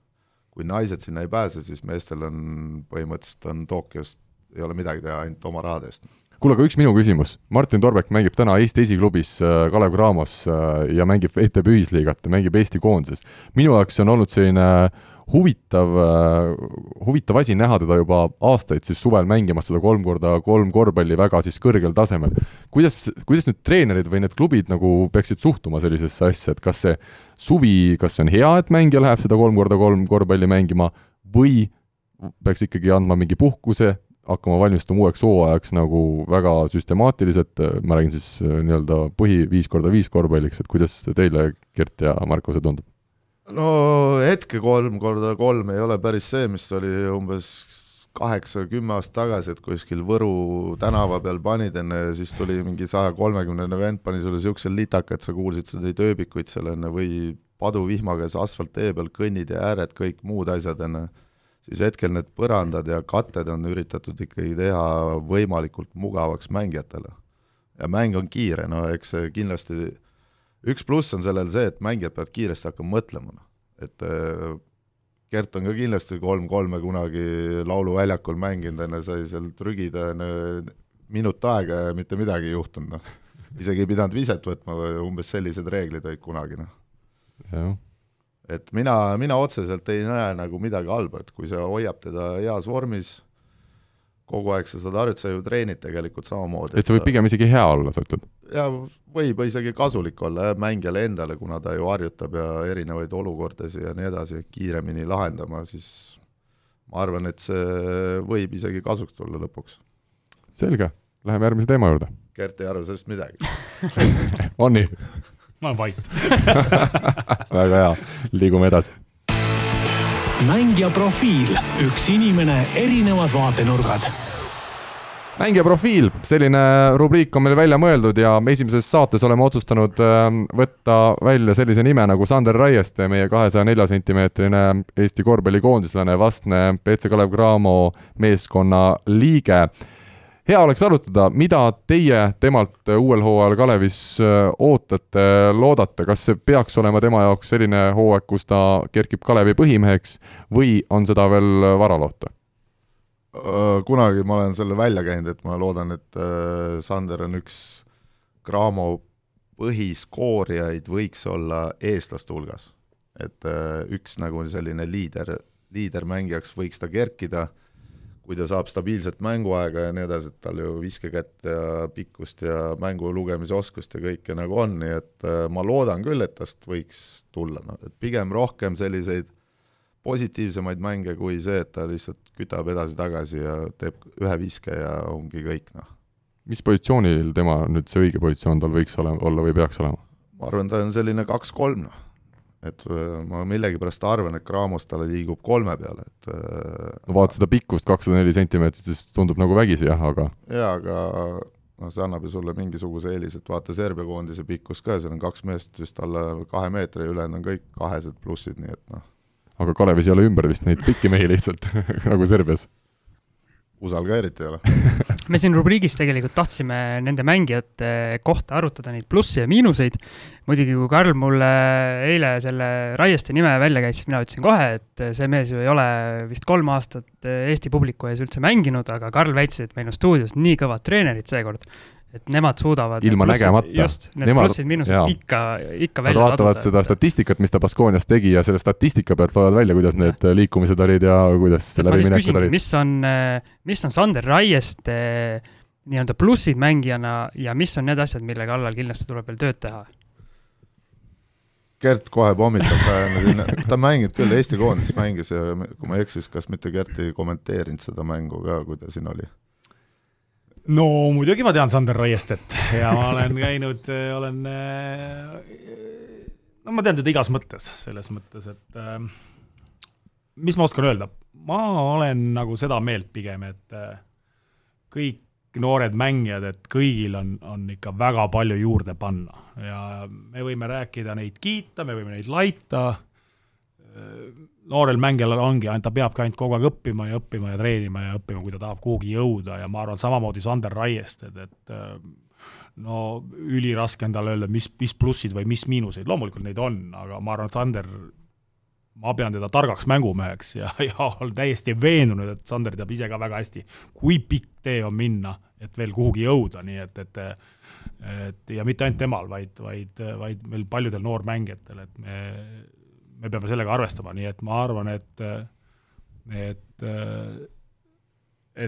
kui naised sinna ei pääse, siis meestel on põhimõtteliselt on Tokyost ei ole midagi teha ainult oma rahade eest. kuule, aga üks minu küsimus, Martin Torbek mängib täna Eesti esiklubis äh, Kalev Cramos äh, ja mängib ETB ühisliigat mängib Eesti koondises. minu jaoks on olnud selline äh, huvitav asi näha teda juba aastaid siis suvel mängimas seda kolm korda kolm korvpalli väga siis kõrgel tasemel. kuidas, kuidas nüüd treenerid või need klubid nagu peaksid suhtuma sellisesse asja, et kas see suvi, kas see on hea, et mängija läheb seda kolm korda kolm korvpalli mängima või peaks ikkagi andma mingi puhkuse, hakkama valmistuma uueks hooajaks nagu väga süstemaatiliselt, ma räägin siis äh, nii-öelda põhi viis korda viis korvpalliks, et kuidas teile, Gert ja Marko, see tundub? No hetke kolm korda kolm ei ole päris see, mis oli umbes kaheksa või kümme aastat tagasi, et kuskil Võru tänava peal panid enne ja siis tuli mingi saja kolmekümnene vend, pani sulle niisuguse litaka, et sa kuulsid neid ööbikuid seal enne või paduvihma käes asfalttee peal kõnnid ja ääred, kõik muud asjad enne siis hetkel need põrandad ja katted on üritatud ikkagi teha võimalikult mugavaks mängijatele. ja mäng on kiire, no eks see kindlasti, üks pluss on sellel see, et mängijad peavad kiiresti hakkama mõtlema, noh. et äh, Gert on ka kindlasti kolm-kolme kunagi lauluväljakul mänginud, enne sai seal trügida enne minut aega ja mitte midagi ei juhtunud, noh. isegi ei pidanud viset võtma, umbes sellised reeglid olid kunagi, noh. et mina, mina otseselt ei näe nagu midagi halba, et kui see hoiab teda heas vormis, kogu aeg sa saad harjutada, sa ju treenid tegelikult samamoodi. et see võib sa... pigem isegi hea olla, sa ütled? jaa, võib isegi kasulik olla jah, mängijale endale, kuna ta ju harjutab ja erinevaid olukordasid ja nii edasi kiiremini lahendama, siis ma arvan, et see võib isegi kasuks tulla lõpuks. selge, läheme järgmise teema juurde. Gert ei arva sellest midagi on nii? ma olen vait väga hea, liigume edasi. Mängija profiil, üks inimene, erinevad vaatenurgad. mängija profiil, selline rubriik on meil välja mõeldud ja esimeses saates oleme otsustanud ähm, võtta välja sellise nime nagu Sander Raieste, meie kahesaja nelja sentimeetrine Eesti korvpallikoondislane, vastne BC Kalev Cramo meeskonna liige hea oleks arutada, mida teie temalt uuel hooajal Kalevis äh, ootate, loodate, kas see peaks olema tema jaoks selline hooaeg, kus ta kerkib Kalevi põhimeheks või on seda veel vara loota? Äh, kunagi ma olen selle välja käinud, et ma loodan, et äh, Sander on üks Cramo põhiskoorijaid, võiks olla eestlaste hulgas. et üks nagu selline liider, liidermängijaks võiks ta kerkida kui ta saab stabiilset mänguaega ja nii edasi, et tal ju viskekätt ja pikkust ja mängu lugemise oskust ja kõike nagu on, nii et äh, ma loodan küll, et tast võiks tulla, noh, et pigem rohkem selliseid positiivsemaid mänge kui see, et ta lihtsalt kütab edasi-tagasi ja teeb ühe viske ja ongi kõik, noh. mis positsioonil tema nüüd see õige positsioon tal võiks ole, olla või peaks olema? ma arvan, ta on selline kaks-kolm, noh et äh, ma millegipärast arvan, et Graamos talle liigub kolme peale, et äh, no vaata seda pikkust, kakssada neli sentimeetrit, siis tundub nagu vägisi jah, aga jaa, aga noh, see annab ju sulle mingisuguse eelise, et vaata Serbia koondise pikkus ka, seal on kaks meest vist alla kahe meetri, ülejäänud on kõik kahesed plussid, nii et noh. aga Kalevis ei ole ümber vist neid pikki mehi lihtsalt nagu Serbias USA-l ka eriti ei ole me siin rubriigis tegelikult tahtsime nende mängijate kohta arutada neid plusse ja miinuseid. muidugi, kui Karl mulle eile selle Raieste nime välja käis, siis mina ütlesin kohe, et see mees ju ei ole vist kolm aastat Eesti publiku ees üldse mänginud, aga Karl väitis, et meil on stuudios nii kõvad treenerid seekord, et nemad suudavad ilma plussid, nägemata. just, need nemad, plussid-miinused ikka, ikka välja Nad vaatavad laduda. seda statistikat, mis ta Baskoonias tegi ja selle statistika pealt loevad välja, kuidas need liikumised olid ja kuidas läbiminekud olid. mis on, mis on Sander Raieste nii-öelda plussid mängijana ja mis on need asjad, mille kallal kindlasti tuleb veel tööd teha? Gert kohe pommitab ta mängib küll, Eesti koondises mängis ja kui ma ei eksi, siis kas mitte Gert ei kommenteerinud seda mängu ka, kui ta siin oli no muidugi ma tean Sander Raiestet ja ma olen käinud, olen, no ma tean teda igas mõttes, selles mõttes, et äh, mis ma oskan öelda, ma olen nagu seda meelt pigem, et äh, kõik noored mängijad, et kõigil on, on ikka väga palju juurde panna. Ja me võime rääkida neid kiita, me võime neid laita äh,, noorel mängijal ongi, ta peabki ainult kogu aeg õppima ja õppima ja treenima ja õppima, kui ta tahab kuhugi jõuda ja ma arvan samamoodi Sander Raiested, et äh, no üliraske on talle öelda, mis, mis plussid või mis miinuseid, loomulikult neid on, aga ma arvan, et Sander, ma pean teda targaks mängumeheks ja, ja olen täiesti veendunud, et Sander teab ise ka väga hästi, kui pikk tee on minna, et veel kuhugi jõuda, nii et, et et ja mitte ainult temal, vaid, vaid, vaid meil paljudel noormängijatel, et me me peame sellega arvestama, nii et ma arvan, et, et,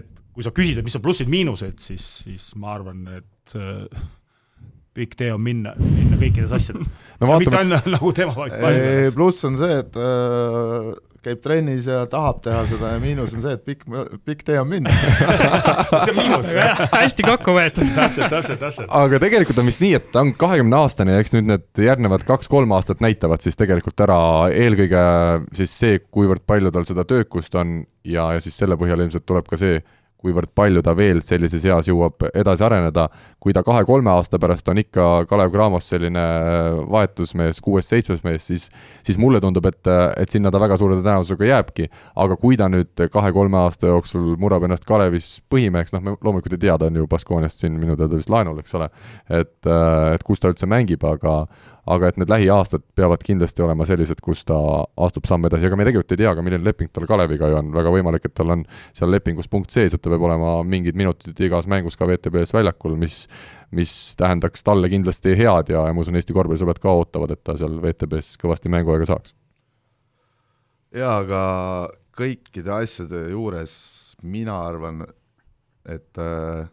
et kui sa küsid, et mis on plussid-miinused, siis, siis ma arvan, et pikk tee on minna, minna kõikides asjades no,. mitte ainult nagu tema, vaid paljudes. pluss on see, et äh, käib trennis ja tahab teha seda ja miinus on see, et pikk, pikk tee on minna. See on miinus hästi kokku võetud. Täpselt, täpselt, täpselt. aga tegelikult on vist nii, et ta on kahekümne aastane ja eks nüüd need järgnevad kaks-kolm aastat näitavad siis tegelikult ära eelkõige siis see, kuivõrd palju tal seda töökust on ja, ja siis selle põhjal ilmselt tuleb ka see, kuivõrd palju ta veel sellises eas jõuab edasi areneda. kui ta kahe-kolme aasta pärast on ikka Kalev Cramos selline vahetusmees, kuues-seitsmes mees, siis, siis mulle tundub, et, et sinna ta väga suure tõenäosusega jääbki. aga kui ta nüüd kahe-kolme aasta jooksul murrab ennast Kalevis põhimeheks, noh, me loomulikult ei tea, ta on ju Baskooniast siin minu teada vist laenul, eks ole, et, et kus ta üldse mängib, aga aga et need lähiaastad peavad kindlasti olema sellised, kus ta astub samm edasi, aga me tegelikult ei tea ka, milline leping tal Kaleviga ju on, väga võimalik, et tal on seal lepingus punkt sees, et ta peab olema mingid minutid igas mängus ka VTB-s väljakul, mis mis tähendaks talle kindlasti head ja, ja ma usun, Eesti korvpallisõbrad ka ootavad, et ta seal VTB-s kõvasti mänguaega saaks. jaa, aga kõikide asjade juures mina arvan, et äh,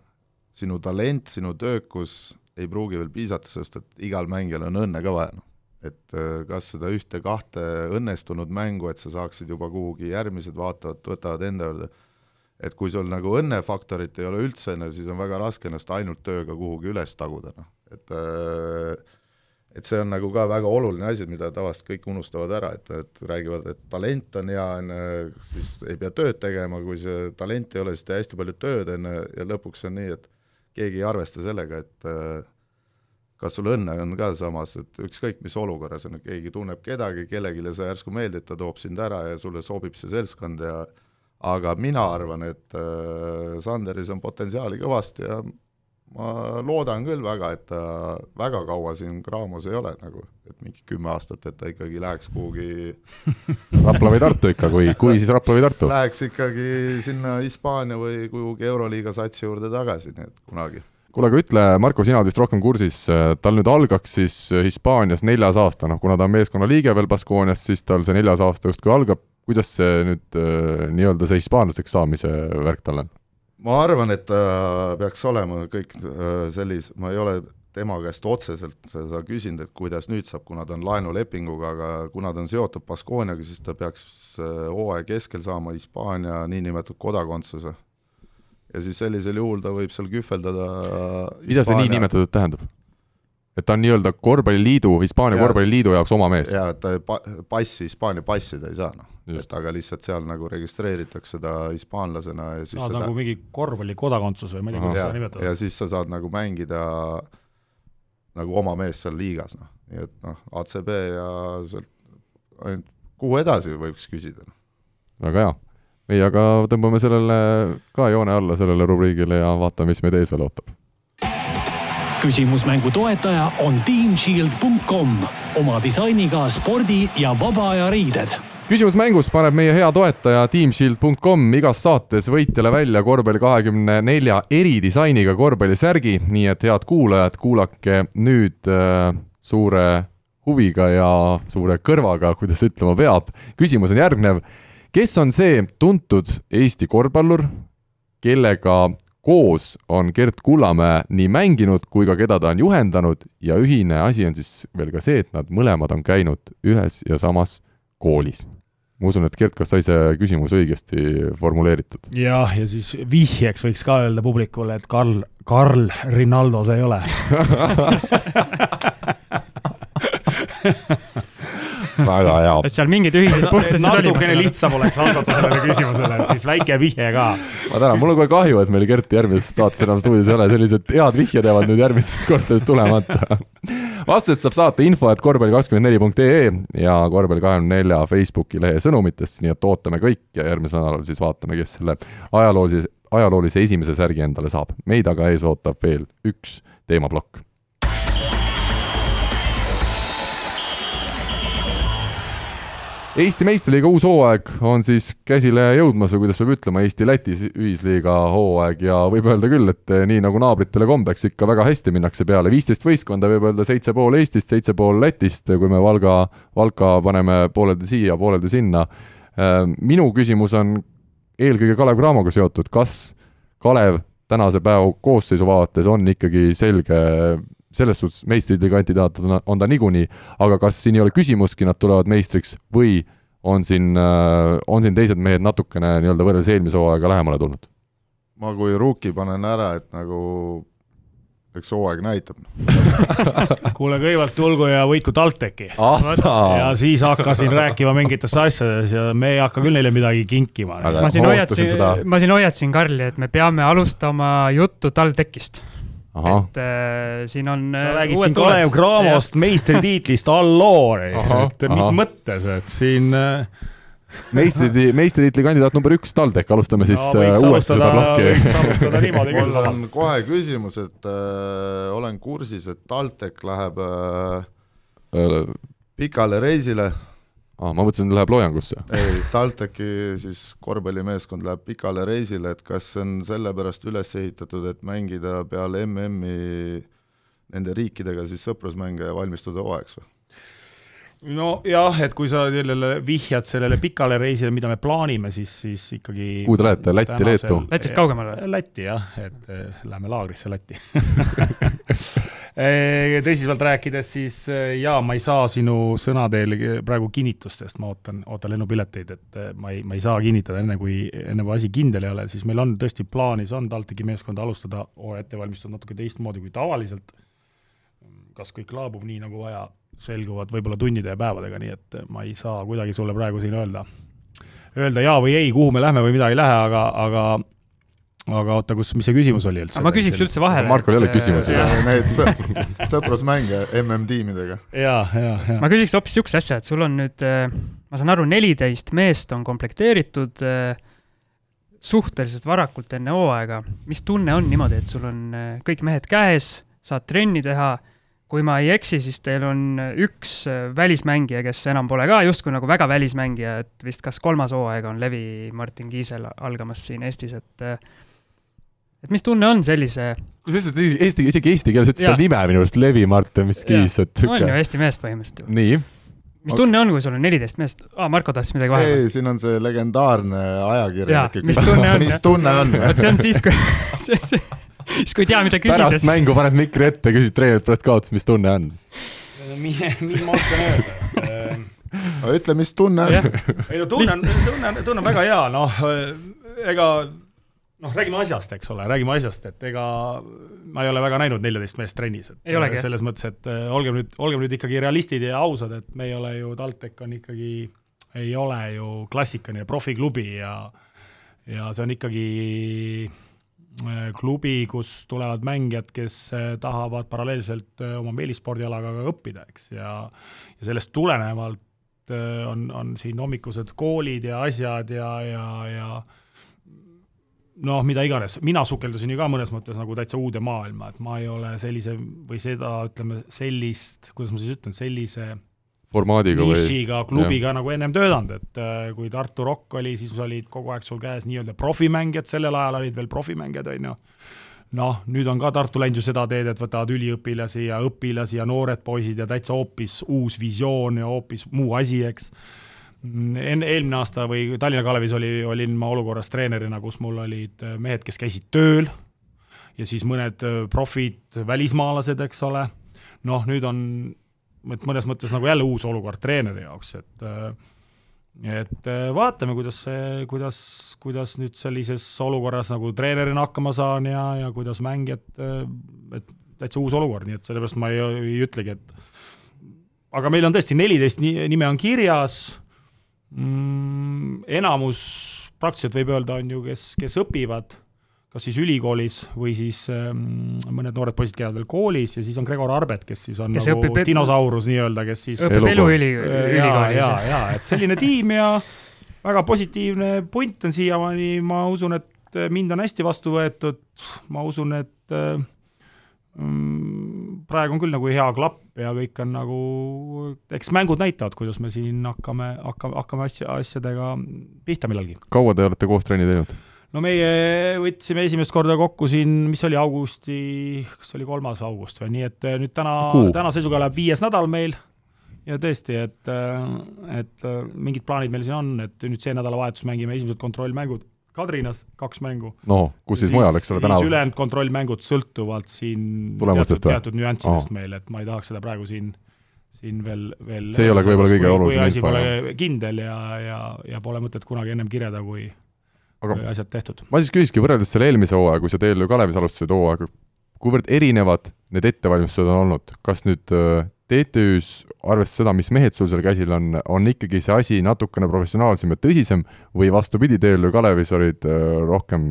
sinu talent, sinu töökus ei pruugi veel piisata, sest et igal mängijal on õnne ka vaja, noh. et äh, kas seda ühte-kahte õnnestunud mängu, et sa saaksid juba kuhugi, järgmised vaatavad, võtavad enda juurde, et kui sul nagu õnnefaktorit ei ole üldse, siis on väga raske ennast ainult tööga kuhugi üles taguda, noh, et äh, et see on nagu ka väga oluline asi, mida tavaliselt kõik unustavad ära, et, et räägivad, et talent on hea, on ju, siis ei pea tööd tegema, kui see talent ei ole, siis tee hästi palju tööd, on ju, ja lõpuks on nii, et keegi ei arvesta sellega, et äh, kas sul õnne on ka samas, et ükskõik mis olukorras on, keegi tunneb kedagi, kellelegi sa järsku meeldid, ta toob sind ära ja sulle sobib see seltskond ja aga mina arvan, et äh, Sanderis on potentsiaali kõvasti ja ma loodan küll väga, et ta väga kaua siin Graamos ei ole nagu, et mingi kümme aastat, et ta ikkagi läheks kuhugi Rapla või Tartu ikka, kui, kui siis Rapla või Tartu? Läheks ikkagi sinna Hispaania või kuhugi Euroliiga satsi juurde tagasi, nii et kunagi. kuule, aga ütle, Marko, sina oled vist rohkem kursis, tal nüüd algaks siis Hispaanias neljas aasta, noh kuna ta on meeskonna liige veel Baskoonias, siis tal see neljas aasta justkui algab, kuidas see nüüd äh, nii-öelda see hispaanlaseks saamise värk tal on? Ma arvan, et ta peaks olema kõik äh, sellis-, ma ei ole tema käest otseselt seda küsinud, et kuidas nüüd saab, kuna ta on laenulepinguga, aga kuna ta on seotud Baskooniaga, siis ta peaks äh, hooaja keskel saama Hispaania niinimetatud kodakondsuse. ja siis sellisel juhul ta võib seal kühveldada mida see niinimetatud tähendab? Et ta on nii-öelda korvpalliliidu, Hispaania korvpalliliidu jaoks oma mees? jaa, et ta pa-, passi, Hispaania passi ta ei saa, noh. et aga lihtsalt seal nagu registreeritakse ta hispaanlasena ja siis saad nagu mingi korvpallikodakondsus või ma ei tea, kuidas seda nimetada. ja siis sa saad nagu mängida nagu oma mees seal liigas, noh. nii et noh, ACB ja sealt ainult kuhu edasi võiks küsida. Noh. väga hea. meie aga tõmbame sellele ka joone alla, sellele rubriigile ja vaatame, mis meid ees veel ootab küsimusmängu toetaja on teamshield.com oma disainiga spordi ja vaba aja riided küsimusmängus paneb meie hea toetaja teamshield.com igas saates võitjale välja korvpalli kahekümne nelja eridisainiga korvpallisärgi, nii et head kuulajad, kuulake nüüd äh, suure huviga ja suure kõrvaga, kuidas ütlema peab. küsimus on järgnev. kes on see tuntud Eesti korvpallur, kellega koos on Gert Kullamäe nii mänginud kui ka keda ta on juhendanud ja ühine asi on siis veel ka see, et nad mõlemad on käinud ühes ja samas koolis. ma usun, et Gert, kas sai see küsimus õigesti formuleeritud? jah, ja siis vihjeks võiks ka öelda publikule, et Karl, Karl Rinaldo see ei ole väga hea. et seal mingeid ühiseid punkte siis oli. natukene lihtsam oleks vastata sellele küsimusele, siis väike vihje ka. ma tänan, mul on kohe kahju, et meil Kerti järgmises saates enam stuudios ei ole, sellised head vihjed jäävad nüüd järgmistes kordades tulemata. vastused saab saata info, et korvpalli24.ee ja korvpalli24 Facebooki lehe sõnumitest, nii et ootame kõik ja järgmisel nädalal siis vaatame, kes selle ajaloolise, ajaloolise esimese särgi endale saab. meid aga ees ootab veel üks teemaplokk Eesti meistriliiga uus hooaeg on siis käsile jõudmas või kuidas peab ütlema, Eesti-Läti ühisliiga hooaeg ja võib öelda küll, et eh, nii nagu naabritele kombeks ikka väga hästi minnakse peale, viisteist võistkonda, võib öelda seitse pool Eestist, seitse pool Lätist, kui me Valga, Valka paneme pooleldi siia, pooleldi sinna. Eh, minu küsimus on eelkõige Kalev Cramoga seotud, kas Kalev tänase päeva koosseisu vaates on ikkagi selge selles suhtes meistritiitli kandidaat on, on ta niikuinii, aga kas siin ei ole küsimustki, nad tulevad meistriks või on siin, äh, on siin teised mehed natukene nii-öelda võrreldes eelmise hooaega lähemale tulnud? ma kui rookie panen ära, et nagu eks hooaeg näitab kuule, kõigepealt tulgu ja võitku TalTechi. ja siis hakkasin rääkima mingitest asjadest ja me ei hakka küll neile midagi kinkima. ma siin hoiatasin, ma siin hoiatasin Karli, et me peame alustama juttu TalTechist et äh, siin on sa äh, räägid siin Kalev Cramost meistritiitlist Alloori, et mis aha. mõttes, et siin äh... meistriti, meistritiitli kandidaat number üks, TalTech, alustame siis no, äh, uuesti seda plokki. mul on kohe küsimus, et äh, olen kursis, et TalTech läheb äh, pikale reisile aa ma mõtlesin, läheb loojangusse. ei, TalTechi siis korvpallimeeskond läheb pikale reisile, et kas see on sellepärast üles ehitatud, et mängida peale MM-i nende riikidega siis sõprusmänge ja valmistuda hooajaks või? Nojah, et kui sa sellele vihjad sellele pikale reisile, mida me plaanime, siis, siis ikkagi kuhu te lähete, Lätti, Leetu? Lätist kaugemale? Lätti jah, et äh, lähme laagrisse Lätti eh, tõsiselt rääkides, siis äh, jaa, ma ei saa sinu sõnadel praegu kinnitust, sest ma ootan, ootan lennupileteid, et äh, ma ei, ma ei saa kinnitada enne, kui, enne kui asi kindel ei ole, siis meil on tõesti plaanis, on TalTechi meeskonda alustada hooaja ettevalmistust natuke teistmoodi kui tavaliselt kas kõik laabub nii, nagu vaja, selguvad võib-olla tundide ja päevadega, nii et ma ei saa kuidagi sulle praegu siin öelda, öelda jaa või ei, kuhu me lähme või mida ei lähe, aga, aga aga oota, kus, mis see küsimus oli üldse? ma küsiks üldse vahele. Markol ei ole küsimusi. Need sõprusmänge MM-tiimidega. jaa, jaa, jaa. ma küsiks hoopis niisuguse asja, et sul on nüüd, ma saan aru, neliteist meest on komplekteeritud suhteliselt varakult enne hooaega. mis tunne on niimoodi, et sul on kõik mehed käes, saad trenni teha kui ma ei eksi, siis teil on üks äh, välismängija, kes enam pole ka justkui nagu väga välismängija, et vist kas kolmas hooaeg on Levi Martin Kiisel algamas siin Eestis, et äh, et mis tunne on sellise kusjuures eesti, isegi eesti keeles ütles selle nime minu arust, Levi Martin, mis Kiis, et on ju Eesti mees põhimõtteliselt ju. nii mis tunne on, kui sul on neliteist meest ah,, Marko tahtis midagi vahele? ei, siin on see legendaarne ajakirjanik. mis tunne on? mis tunne on? vot see on siis, kui see, see siis kui ei tea, mida küsida. pärast mängu paned mikri ette, küsid treenerilt pärast kaotust, mis tunne on? mis, ma oskan öelda ütle, mis tunne on. ei no tunne on, tunne on, tunne on väga hea, noh, ega noh, räägime asjast, eks ole, räägime asjast, et ega ma ei ole väga näinud neljateist meest trennis, et selles mõttes, et äh, olgem nüüd, olgem nüüd ikkagi realistid ja ausad, et me ei ole ju, TalTech on ikkagi, ei ole ju klassikaline profiklubi ja ja see on ikkagi klubi, kus tulevad mängijad, kes äh, tahavad paralleelselt äh, oma meelispordialaga ka õppida, eks, ja ja sellest tulenevalt on, on siin hommikused koolid ja asjad ja, ja, ja noh, mida iganes, mina sukeldusin ju ka mõnes mõttes nagu täitsa uude maailma, et ma ei ole sellise või seda, ütleme, sellist, kuidas ma siis ütlen, sellise formaadiga või nišiga klubiga jah. nagu ennem töötanud, et äh, kui Tartu Rock oli, siis olid kogu aeg sul käes nii-öelda profimängijad, sellel ajal olid veel profimängijad, on ju. noh, nüüd on ka Tartu läinud ju seda teed, et võtavad üliõpilasi ja õpilasi ja noored poisid ja täitsa hoopis uus visioon ja hoopis muu asi, eks. enne, eelmine aasta või Tallinna Kalevis oli, olin ma olukorras treenerina, kus mul olid äh, mehed, kes käisid tööl ja siis mõned äh, profid, välismaalased, eks ole, noh, nüüd on et mõnes mõttes nagu jälle uus olukord treeneri jaoks, et et vaatame, kuidas see, kuidas, kuidas nüüd sellises olukorras nagu treenerina hakkama saan ja, ja kuidas mängijad, et täitsa uus olukord, nii et sellepärast ma ei, ei ütlegi, et aga meil on tõesti neliteist nime on kirjas mm,, enamus praktiliselt võib öelda, on ju, kes, kes õpivad kas siis ülikoolis või siis ähm, mõned noored poisid käivad veel koolis ja siis on Gregor Arbet, kes siis on kes nagu õpib, dinosaurus nii-öelda, kes siis õpib eluüli, ülikoolis. ja, ja, ja et selline tiim ja väga positiivne punt on siiamaani, ma usun, et mind on hästi vastu võetud, ma usun, et äh, mm, praegu on küll nagu hea klapp ja kõik on nagu, eks mängud näitavad, kuidas me siin hakkame, hakkame, hakkame asja, asjadega pihta millalgi. kaua te olete koos trenni teinud? No meie võtsime esimest korda kokku siin, mis oli augusti, kas oli kolmas august või, nii et eh, nüüd täna, täna seisuga läheb viies nädal meil ja tõesti, et, eh, et eh, mingid plaanid meil siin on, et nüüd see nädalavahetus mängime esimesed kontrollmängud Kadrinas, kaks mängu. no kus siis, siis mujal, eks ole, tänaval? ülejäänud kontrollmängud sõltuvalt siin teatud, teatud nüanssidest oh. meil, et ma ei tahaks seda praegu siin siin veel, veel see ei olegi võib-olla kõige olulisem info. kindel ja, ja, ja pole mõtet kunagi ennem kirjada, kui, aga asjad tehtud. ma siis küsikski, võrreldes selle eelmise hooaega, kui sa TLÜ Kalevis alustasid hooaega, kuivõrd erinevad need ettevalmistused on olnud, kas nüüd äh, TTÜ-s, arvestades seda, mis mehed sul seal käsil on, on ikkagi see asi natukene professionaalsem ja tõsisem või vastupidi, TLÜ Kalevis olid äh, rohkem,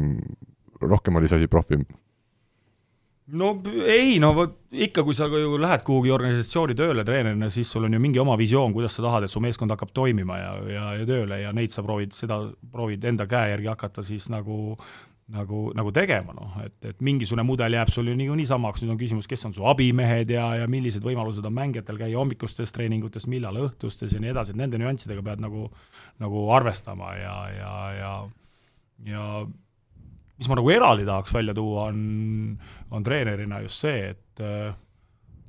rohkem oli see asi profim? No ei, no vot ikka, kui sa ju lähed kuhugi organisatsiooni tööle treenerina, siis sul on ju mingi oma visioon, kuidas sa tahad, et su meeskond hakkab toimima ja, ja, ja tööle ja neid sa proovid, seda proovid enda käe järgi hakata siis nagu nagu, nagu tegema, noh, et, et mingisugune mudel jääb sul ju niikuinii samaks, nüüd on küsimus, kes on su abimehed ja, ja millised võimalused on mängijatel käia hommikustes treeningutes, millal õhtustes ja nii edasi, et nende nüanssidega pead nagu, nagu arvestama ja, ja, ja ja mis ma nagu eraldi tahaks välja tuua, on, on treenerina just see, et äh,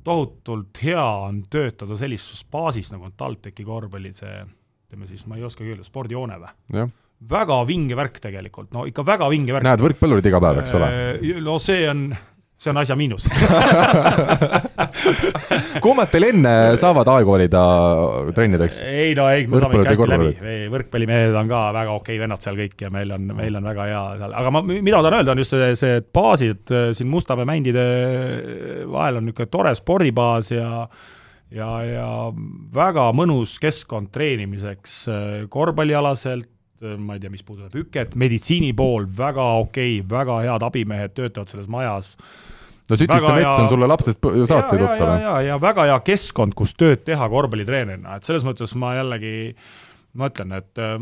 tohutult hea on töötada sellises baasis, nagu on TalTechi korvpalli see, ütleme siis, ma ei oskagi öelda, spordihoone või? väga vinge värk tegelikult, no ikka väga vinge värk. näed võrkpallurid iga päev, eks ole? Äh, no see on, see on asja miinus. Kummad teil enne saavad aegu valida trennideks? ei no ei, me saame ikka hästi läbi, võrkpallimehed on ka väga okei vennad seal kõik ja meil on, meil on väga hea seal, aga ma, mida ma tahan öelda, on just see, see et baasid äh, siin Mustamäe mändide vahel on niisugune tore spordibaas ja ja, ja väga mõnus keskkond treenimiseks äh, korvpallialaselt, äh, ma ei tea, mis puudutab üket, meditsiini pool väga okei, väga head abimehed töötavad selles majas no Sütiste mets on sulle lapsest saati ja, ja, tuttav. ja, ja väga hea keskkond, kus tööd teha korvpallitreenerina, et selles mõttes ma jällegi, ma ütlen, et äh,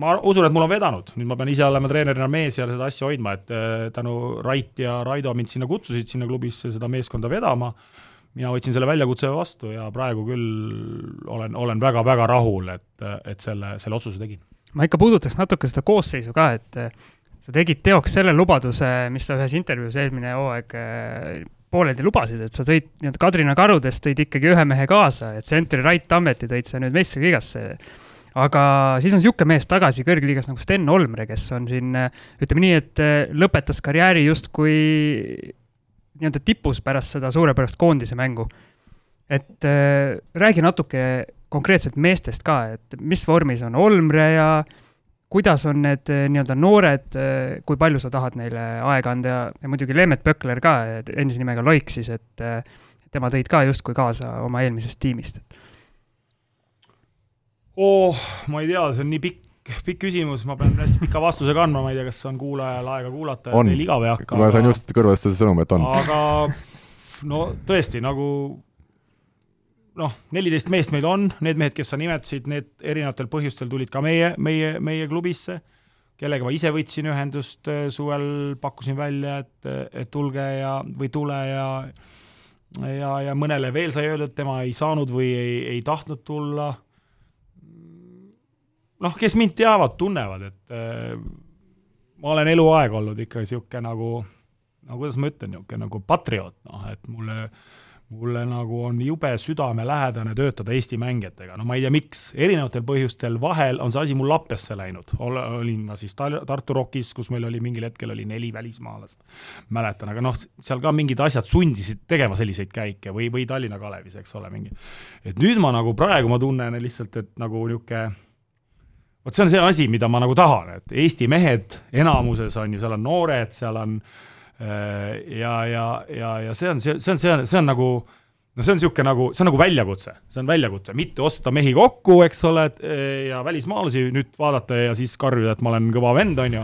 ma usun, et mul on vedanud, nüüd ma pean ise olema treenerina mees ja seda asja hoidma, et äh, tänu Rait ja Raido mind sinna kutsusid, sinna klubisse seda meeskonda vedama, mina võtsin selle väljakutse vastu ja praegu küll olen, olen väga-väga rahul, et, et selle, selle otsuse tegin. ma ikka puudutaks natuke seda koosseisu ka, et sa tegid teoks selle lubaduse, mis sa ühes intervjuus eelmine hooaeg eh, pooleldi lubasid, et sa tõid nii-öelda Kadrina karudest tõid ikkagi ühe mehe kaasa, et Sentry Rait Tammeti tõid sa nüüd meistriliigasse. aga siis on niisugune mees tagasi kõrgliigas nagu Sten Olmre, kes on siin, eh, ütleme nii, et eh, lõpetas karjääri justkui nii-öelda tipus pärast seda suurepärast koondise mängu. et äh, räägi natuke konkreetselt meestest ka, et mis vormis on Olmre ja kuidas on need äh, nii-öelda noored, kui palju sa tahad neile aega anda ja, ja muidugi Leemet Pökler ka, endise nimega Loik siis, et äh, tema tõid ka justkui kaasa oma eelmisest tiimist. oh, ma ei tea, see on nii pikk, pikk küsimus, ma pean hästi pika vastuse kandma, ma ei tea, kas on kuulajal aega kuulata, On. teil igav ei hakka. ma sain just kõrvadesse see sõnum, et on. aga no tõesti, nagu noh, neliteist meest meil on, need mehed, kes sa nimetasid, need erinevatel põhjustel tulid ka meie, meie, meie klubisse, kellega ma ise võtsin ühendust eh, suvel, pakkusin välja, et, et tulge ja, või tule ja ja, ja mõnele veel sai öelda, et tema ei saanud või ei, ei tahtnud tulla. noh, kes mind teavad, tunnevad, et äh, ma olen eluaeg olnud ikka niisugune nagu, no kuidas ma ütlen, niisugune nagu patrioot, noh, et mulle mulle nagu on jube südamelähedane töötada Eesti mängijatega, no ma ei tea, miks, erinevatel põhjustel, vahel on see asi mul lappesse läinud, olin ma siis Tal-, Tartu Rockis, kus meil oli mingil hetkel oli neli välismaalast, mäletan, aga noh, seal ka mingid asjad sundisid tegema selliseid käike või, või Tallinna Kalevis, eks ole, mingi. et nüüd ma nagu praegu ma tunnen lihtsalt, et nagu niisugune vot see on see asi, mida ma nagu tahan, et Eesti mehed enamuses on ju, seal on noored, seal on äh, ja, ja, ja, ja see on, see, see on, see on, see on nagu no see on niisugune nagu, see on nagu väljakutse, see on väljakutse, mitte osta mehi kokku, eks ole, ja välismaalasi nüüd vaadata ja siis karjuda, et ma olen kõva vend, on ju,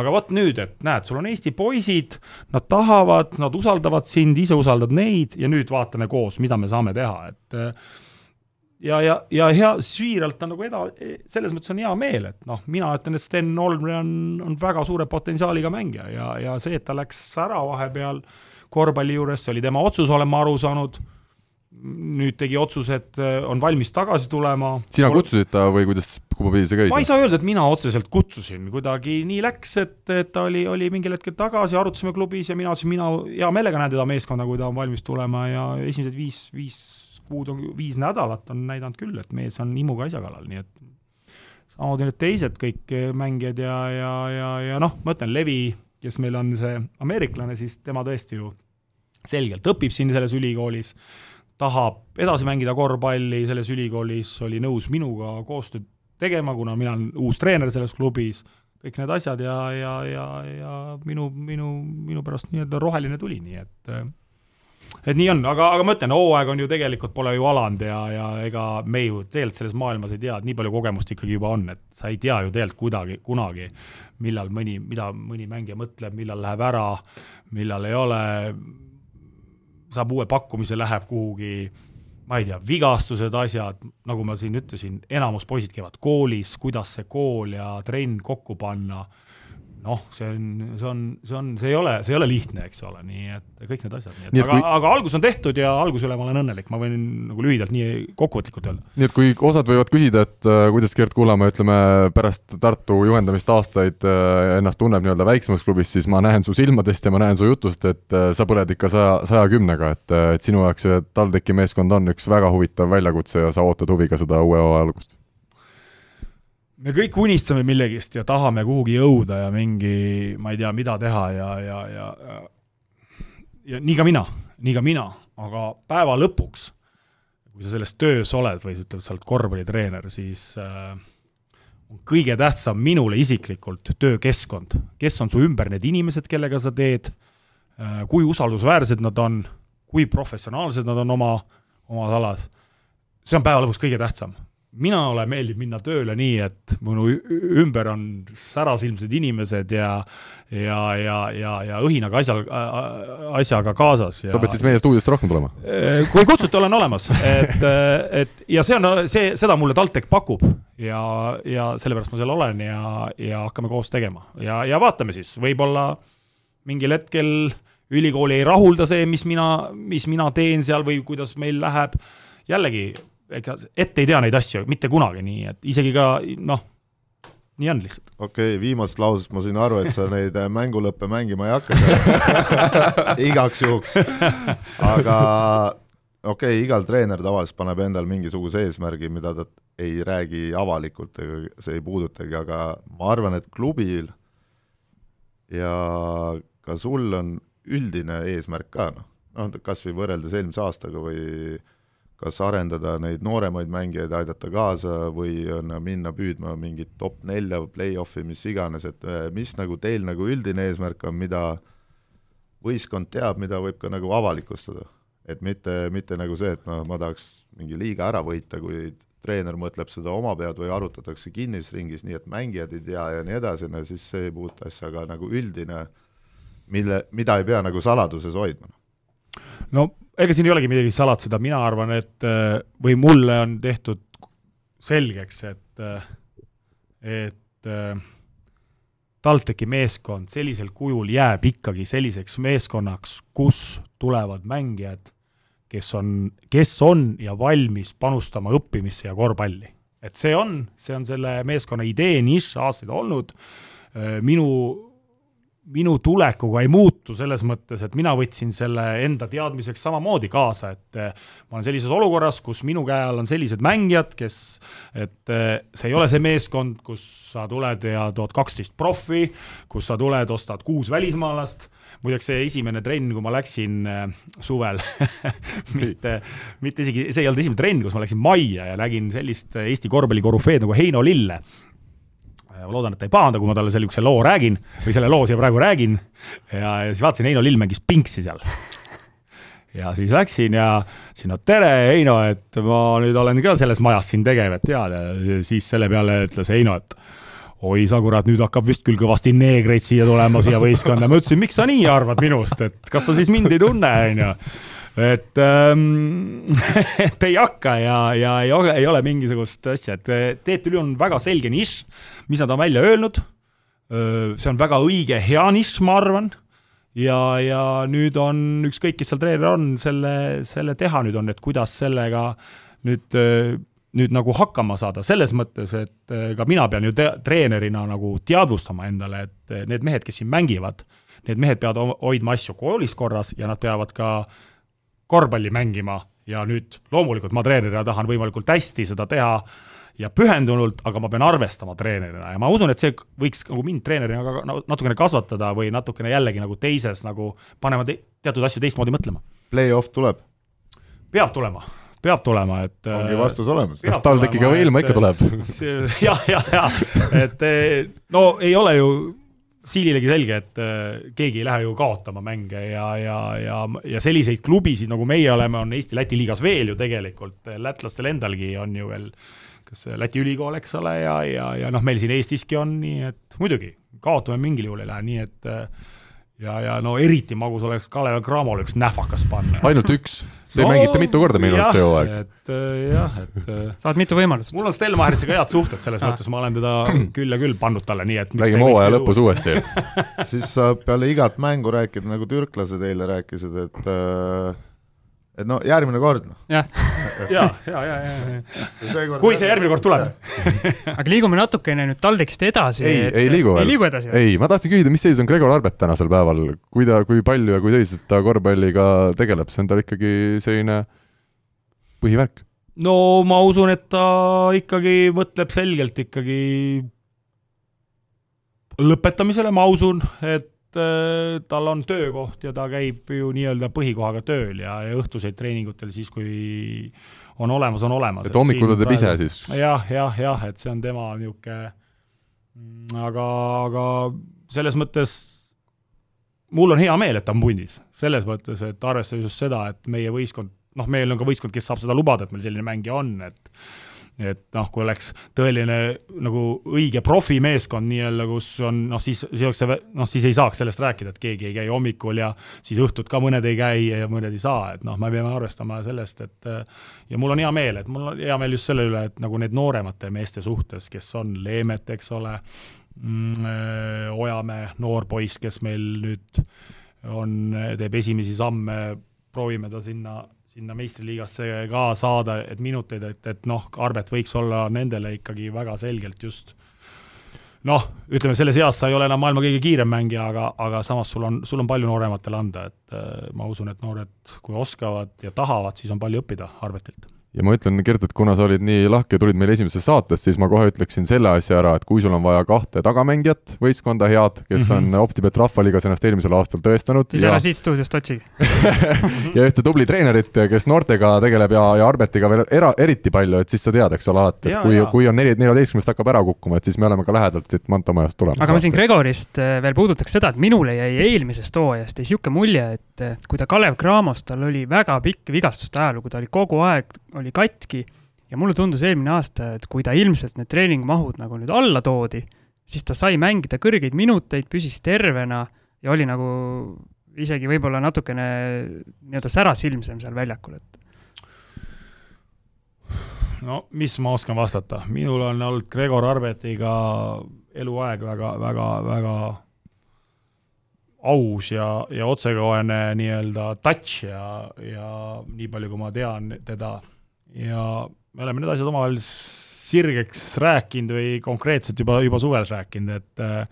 aga vot nüüd, et näed, sul on Eesti poisid, nad tahavad, nad usaldavad sind, ise usaldad neid ja nüüd vaatame koos, mida me saame teha, et ja, ja, ja hea, siiralt on nagu eda-, selles mõttes on hea meel, et noh, mina ütlen, et Sten Olmre on, on väga suure potentsiaaliga mängija ja, ja see, et ta läks ära vahepeal korvpalli juures, see oli tema otsus, olen ma aru saanud, nüüd tegi otsuse, et äh, on valmis tagasi tulema. sina kutsusid ta või kuidas, kumba pidi see käis? ma ei saa öelda, et mina otseselt kutsusin, kuidagi nii läks, et, et ta oli, oli mingil hetkel tagasi, arutasime klubis ja mina ütlesin, mina hea meelega näen teda meeskonda, kui ta on valmis tulema ja esimesed viis, viis kuud on, viis nädalat on näidanud küll, et mees on imuga asja kallal, nii et samamoodi need teised kõik mängijad ja, ja, ja, ja noh, ma ütlen, Levi, kes meil on see ameeriklane, siis tema tõesti ju selgelt õpib siin selles ülikoolis, tahab edasi mängida korvpalli, selles ülikoolis oli nõus minuga koostööd tegema, kuna mina olen uus treener selles klubis, kõik need asjad ja, ja, ja, ja minu, minu, minu pärast nii-öelda roheline tuli, nii et et nii on, aga, aga ma ütlen, hooaeg on ju tegelikult, pole ju alanud ja, ja ega me ju tegelikult selles maailmas ei tea, et nii palju kogemust ikkagi juba on, et sa ei tea ju tegelikult kuidagi, kunagi, millal mõni, mida mõni mängija mõtleb, millal läheb ära, millal ei ole, saab uue pakkumise, läheb kuhugi, ma ei tea, vigastused, asjad, nagu ma siin ütlesin, enamus poisid käivad koolis, kuidas see kool ja trenn kokku panna noh, see on, see on, see on, see ei ole, see ei ole lihtne, eks ole, nii et kõik need asjad, nii et, Nii et aga kui- aga algus on tehtud ja alguse üle ma olen õnnelik, ma võin nagu lühidalt nii kokkuvõtlikult öelda. nii et kui osad võivad küsida, et äh, kuidas Gerd Kullamäe, ütleme, pärast Tartu juhendamist aastaid äh, ennast tunneb nii-öelda väiksemas klubis, siis ma näen su silmadest ja ma näen su jutust, et äh, sa põled ikka saja, saja kümnega, et, äh, et sinu jaoks see TalTechi meeskond on üks väga huvitav väljakutse ja sa ootad huviga seda uue hooaja algust. Me kõik unistame millegist ja tahame kuhugi jõuda ja mingi, ma ei tea, mida teha ja, ja, ja ja nii ka mina, nii ka mina, aga päeva lõpuks, kui sa selles töös oled või ütleme, sa oled korvpallitreener, siis äh, on kõige tähtsam minule isiklikult töökeskkond, kes on su ümber need inimesed, kellega sa teed äh,, kui usaldusväärsed nad on, kui professionaalsed nad on oma, oma alas, see on päeva lõpuks kõige tähtsam minule meeldib minna tööle nii, et minu ümber on särasilmsed inimesed ja ja, ja, ja, ja õhinaga asjal, asjaga kaasas. sa pead siis meie stuudiosse rohkem tulema? Äh, kui kutsute, olen olemas, et, et ja see on, see, seda mulle TalTech pakub ja, ja sellepärast ma seal olen ja, ja hakkame koos tegema ja, ja vaatame siis, võib-olla mingil hetkel ülikooli ei rahulda see, mis mina, mis mina teen seal või kuidas meil läheb, jällegi ega ette ei tea neid asju mitte kunagi, nii et isegi ka noh, nii on lihtsalt. okei okay,, viimasest lausest ma sain aru, et sa neid äh, mängulõppe mängima ei hakka igaks juhuks. aga okei okay,, igal treener tavaliselt paneb endal mingisuguse eesmärgi, mida ta ei räägi avalikult, ega see ei puudutagi, aga ma arvan, et klubil ja ka sul on üldine eesmärk ka, noh, noh kas või võrreldes eelmise aastaga või kas arendada neid nooremaid mängijaid, aidata kaasa või on minna püüdma mingit top nelja play-off'i, mis iganes, et äh, mis nagu teil nagu üldine eesmärk on, mida võistkond teab, mida võib ka nagu avalikustada? et mitte, mitte nagu see, et noh, ma tahaks mingi liiga ära võita, kui treener mõtleb seda oma pead või arutatakse kinnisringis, nii et mängijad ei tea ja nii edasi, no siis see ei puutu asja, aga nagu üldine, mille, mida ei pea nagu saladuses hoidma. no ega siin ei olegi midagi salatseda, mina arvan, et äh, või mulle on tehtud selgeks, et, äh, et äh, TalTechi meeskond sellisel kujul jääb ikkagi selliseks meeskonnaks, kus tulevad mängijad, kes on, kes on ja valmis panustama õppimisse ja korvpalli. et see on, see on selle meeskonna idee nišš aastaid olnud, minu minu tulekuga ei muutu selles mõttes, et mina võtsin selle enda teadmiseks samamoodi kaasa, et eh, ma olen sellises olukorras, kus minu käe all on sellised mängijad, kes, et eh, see ei ole see meeskond, kus sa tuled ja tood kaksteist proffi, kus sa tuled, ostad kuus välismaalast, muideks see esimene trenn, kui ma läksin äh, suvel mitte, mitte isegi, see ei olnud esimene trenn, kus ma läksin majja ja nägin sellist Eesti korvpalli korüfeed nagu Heino Lille ma loodan, et ta ei pahanda, kui ma talle sellise loo räägin või selle loo siia praegu räägin. ja, ja siis vaatasin, Heino Lill mängis Pinksi seal. Ja siis läksin ja siin, no tere, Heino, et ma nüüd olen ka selles majas siin tegev, et tead, ja siis selle peale ütles Heino, et oi sa kurat, nüüd hakkab vist küll kõvasti neegreid siia tulema, siia võistkonda, ma ütlesin, miks sa nii arvad minust, et kas sa siis mind ei tunne, on ju et ähm, et ei hakka ja, ja ei ole, ei ole mingisugust asja, et TTÜ on väga selge nišš, mis nad on välja öelnud, see on väga õige, hea nišš, ma arvan, ja, ja nüüd on ükskõik, kes seal treener on, selle, selle teha nüüd on, et kuidas sellega nüüd nüüd nagu hakkama saada, selles mõttes, et ka mina pean ju te-, treenerina nagu teadvustama endale, et need mehed, kes siin mängivad, need mehed peavad hoidma asju koolis korras ja nad peavad ka korvpalli mängima ja nüüd loomulikult ma treenerina tahan võimalikult hästi seda teha ja pühendunult, aga ma pean arvestama treenerina ja ma usun, et see võiks nagu mind treenerina ka natukene kasvatada või natukene jällegi nagu teises nagu panema te teatud asju teistmoodi mõtlema. Play-off tuleb? peab tulema peab tulema, et ongi äh, vastus olemas. kas TalTechiga või ilma ikka tuleb? jah, jah, jah, et no ei ole ju Siililegi selge, et äh, keegi ei lähe ju kaotama mänge ja, ja, ja, ja selliseid klubisid, nagu meie oleme, on Eesti-Läti liigas veel ju tegelikult, lätlastel endalgi on ju veel kas Läti ülikool, eks ole, ja, ja, ja noh, meil siin Eestiski on nii, et muidugi, kaotame mingil juhul ei lähe, nii et ja, ja no eriti magus oleks Kalev Cramole üks nähvakas panna. ainult üks Te no, mängite mitu korda minu arust see hooaeg. et äh, jah, et äh, saad mitu võimalust. mul on Stelmachersiga head suhted, selles mõttes ma olen teda küll ja küll pannud talle, nii et räägime hooaja lõpus uuesti siis saab peale igat mängu rääkida, nagu türklased eile rääkisid, et äh, et no järgmine kord, noh. jah, ja, ja, ja, ja, ja. kui see järgmine kord tuleb aga liigume natukene nüüd TalTechist edasi. ei, ei liigu veel. ei liigu edasi ei, ma tahtsin küsida, mis seis on Gregor Arbet tänasel päeval, kui ta, kui palju ja kui tõsiselt ta korvpalliga tegeleb, see on tal ikkagi selline põhivärk? no ma usun, et ta ikkagi mõtleb selgelt ikkagi lõpetamisele, ma usun, et et äh, tal on töökoht ja ta käib ju nii-öelda põhikohaga tööl ja, ja õhtuseid treeningutel siis, kui on olemas, on olemas. et hommikul ta teeb ise siis? jah, jah, jah, et see on tema niisugune, aga, aga selles mõttes mul on hea meel, et ta on pundis, selles mõttes, et arvestades just seda, et meie võistkond, noh, meil on ka võistkond, kes saab seda lubada, et meil selline mängija on, et et noh, kui oleks tõeline nagu õige profimeeskond nii-öelda, kus on noh, siis, siis oleks see, noh, siis ei saaks sellest rääkida, et keegi ei käi hommikul ja siis õhtud ka mõned ei käi ja mõned ei saa, et noh, me peame arvestama sellest, et ja mul on hea meel, et mul on hea meel just selle üle, et nagu need nooremate meeste suhtes, kes on Leemet, eks ole mm,, Ojamäe, noor poiss, kes meil nüüd on, teeb esimesi samme, proovime ta sinna sinna meistriliigasse ka saada, et minuteid, et, et noh, Arbet võiks olla nendele ikkagi väga selgelt just noh, ütleme selles eas sa ei ole enam maailma kõige kiirem mängija, aga, aga samas sul on, sul on palju noorematele anda, et äh, ma usun, et noored, kui oskavad ja tahavad, siis on palju õppida Arbetilt ja ma ütlen, Gert, et kuna sa olid nii lahke ja tulid meil esimesesse saatesse, siis ma kohe ütleksin selle asja ära, et kui sul on vaja kahte tagamängijat, võistkonda head, kes mm -hmm. on Optibet rahvaliigas ennast eelmisel aastal tõestanud siis ja... ära siit stuudiost otsigi ja ühte tubli treenerit, kes noortega tegeleb ja, ja Arbetiga veel era, eriti palju, et siis sa tead, eks ole, alati, et ja, kui, kui on neli, neljateistkümnest hakkab ära kukkuma, et siis me oleme ka lähedalt siit Manta majast tulemas. aga ma siin Gregorist äh, veel puudutaks seda, et minule jäi eelmisest hooajast niisugune mulje, et äh, kui ta Kalev Cramos, tal oli väga pikk vigastuste ajalugu, ta oli kogu aeg, oli katki. Ja mulle tundus eelmine aasta, et kui ta ilmselt need treeningmahud nagu nüüd alla toodi, siis ta sai mängida kõrgeid minuteid, püsis tervena ja oli nagu isegi võib-olla natukene nii-öelda särasilmsem seal väljakul, et no mis ma oskan vastata, minul on olnud Gregor Arbetiga eluaeg väga, väga, väga aus ja, ja otsekohene nii-öelda touch ja, ja nii palju, kui ma tean teda ja me oleme need asjad omavahel sirgeks rääkinud või konkreetselt juba, juba suvel rääkinud, et äh,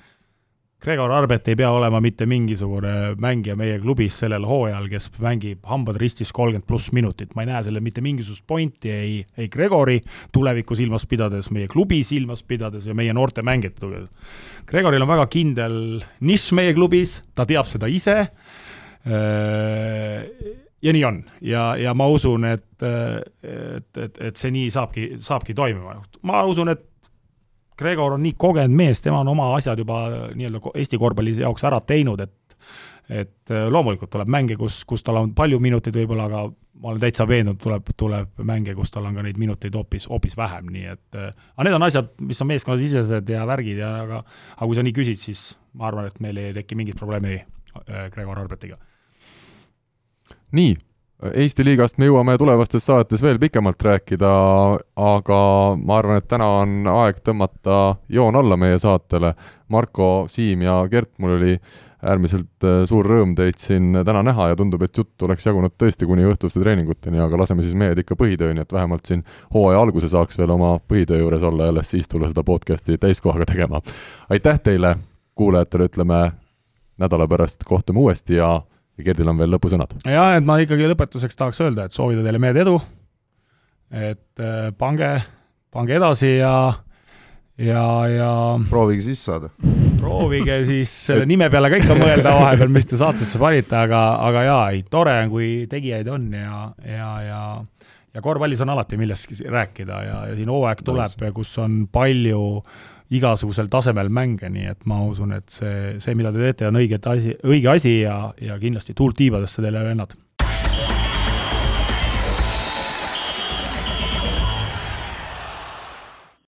Gregor Arbet ei pea olema mitte mingisugune mängija meie klubis sellel hooajal, kes mängib hambad ristis kolmkümmend pluss minutit, ma ei näe sellel mitte mingisugust pointi ei, ei Gregori tulevikku silmas pidades, meie klubi silmas pidades ja meie noorte mängijate tugevus. Gregoril on väga kindel nišš meie klubis, ta teab seda ise äh,, ja nii on ja, ja ma usun, et, et, et, et see nii saabki, saabki toimima. ma usun, et Gregor on nii kogenud mees, tema on oma asjad juba nii-öelda Eesti korvpalli jaoks ära teinud, et et loomulikult tuleb mänge, kus, kus tal on palju minuteid võib-olla, aga ma olen täitsa veendunud, tuleb, tuleb mänge, kus tal on ka neid minuteid hoopis, hoopis vähem, nii et aga need on asjad, mis on meeskonnasisesed ja värgid ja aga aga kui sa nii küsid, siis ma arvan, et meil ei teki mingit probleemi Gregor Arbetiga nii, Eesti liigast me jõuame tulevastes saates veel pikemalt rääkida, aga ma arvan, et täna on aeg tõmmata joon alla meie saatele. Marko, Siim ja Gert, mul oli äärmiselt äh, suur rõõm teid siin täna näha ja tundub, et jutt oleks jagunud tõesti kuni õhtuste treeninguteni, aga laseme siis mehed ikka põhitööni, et vähemalt siin hooaja alguse saaks veel oma põhitöö juures olla ja alles siis tulla seda podcast'i täiskohaga tegema. aitäh teile, kuulajatele, ütleme nädala pärast kohtume uuesti ja ja Gerdil on veel lõpusõnad. jah, et ma ikkagi lõpetuseks tahaks öelda, et soovida teile mehed edu, et äh, pange, pange edasi ja ja, ja proovige sisse saada. proovige siis selle nime peale ka ikka mõelda vahepeal, mis te saatesse panite, aga, aga jaa, ei, tore on, kui tegijaid on ja, ja, ja ja korvpallis on alati millestki rääkida ja, ja siin hooaeg tuleb, kus on palju äh, igasugusel tasemel mänge, nii et ma usun, et see, see, mida te teete, on õiget asi, õige asi ja, ja kindlasti tuult tiibadesse teile, vennad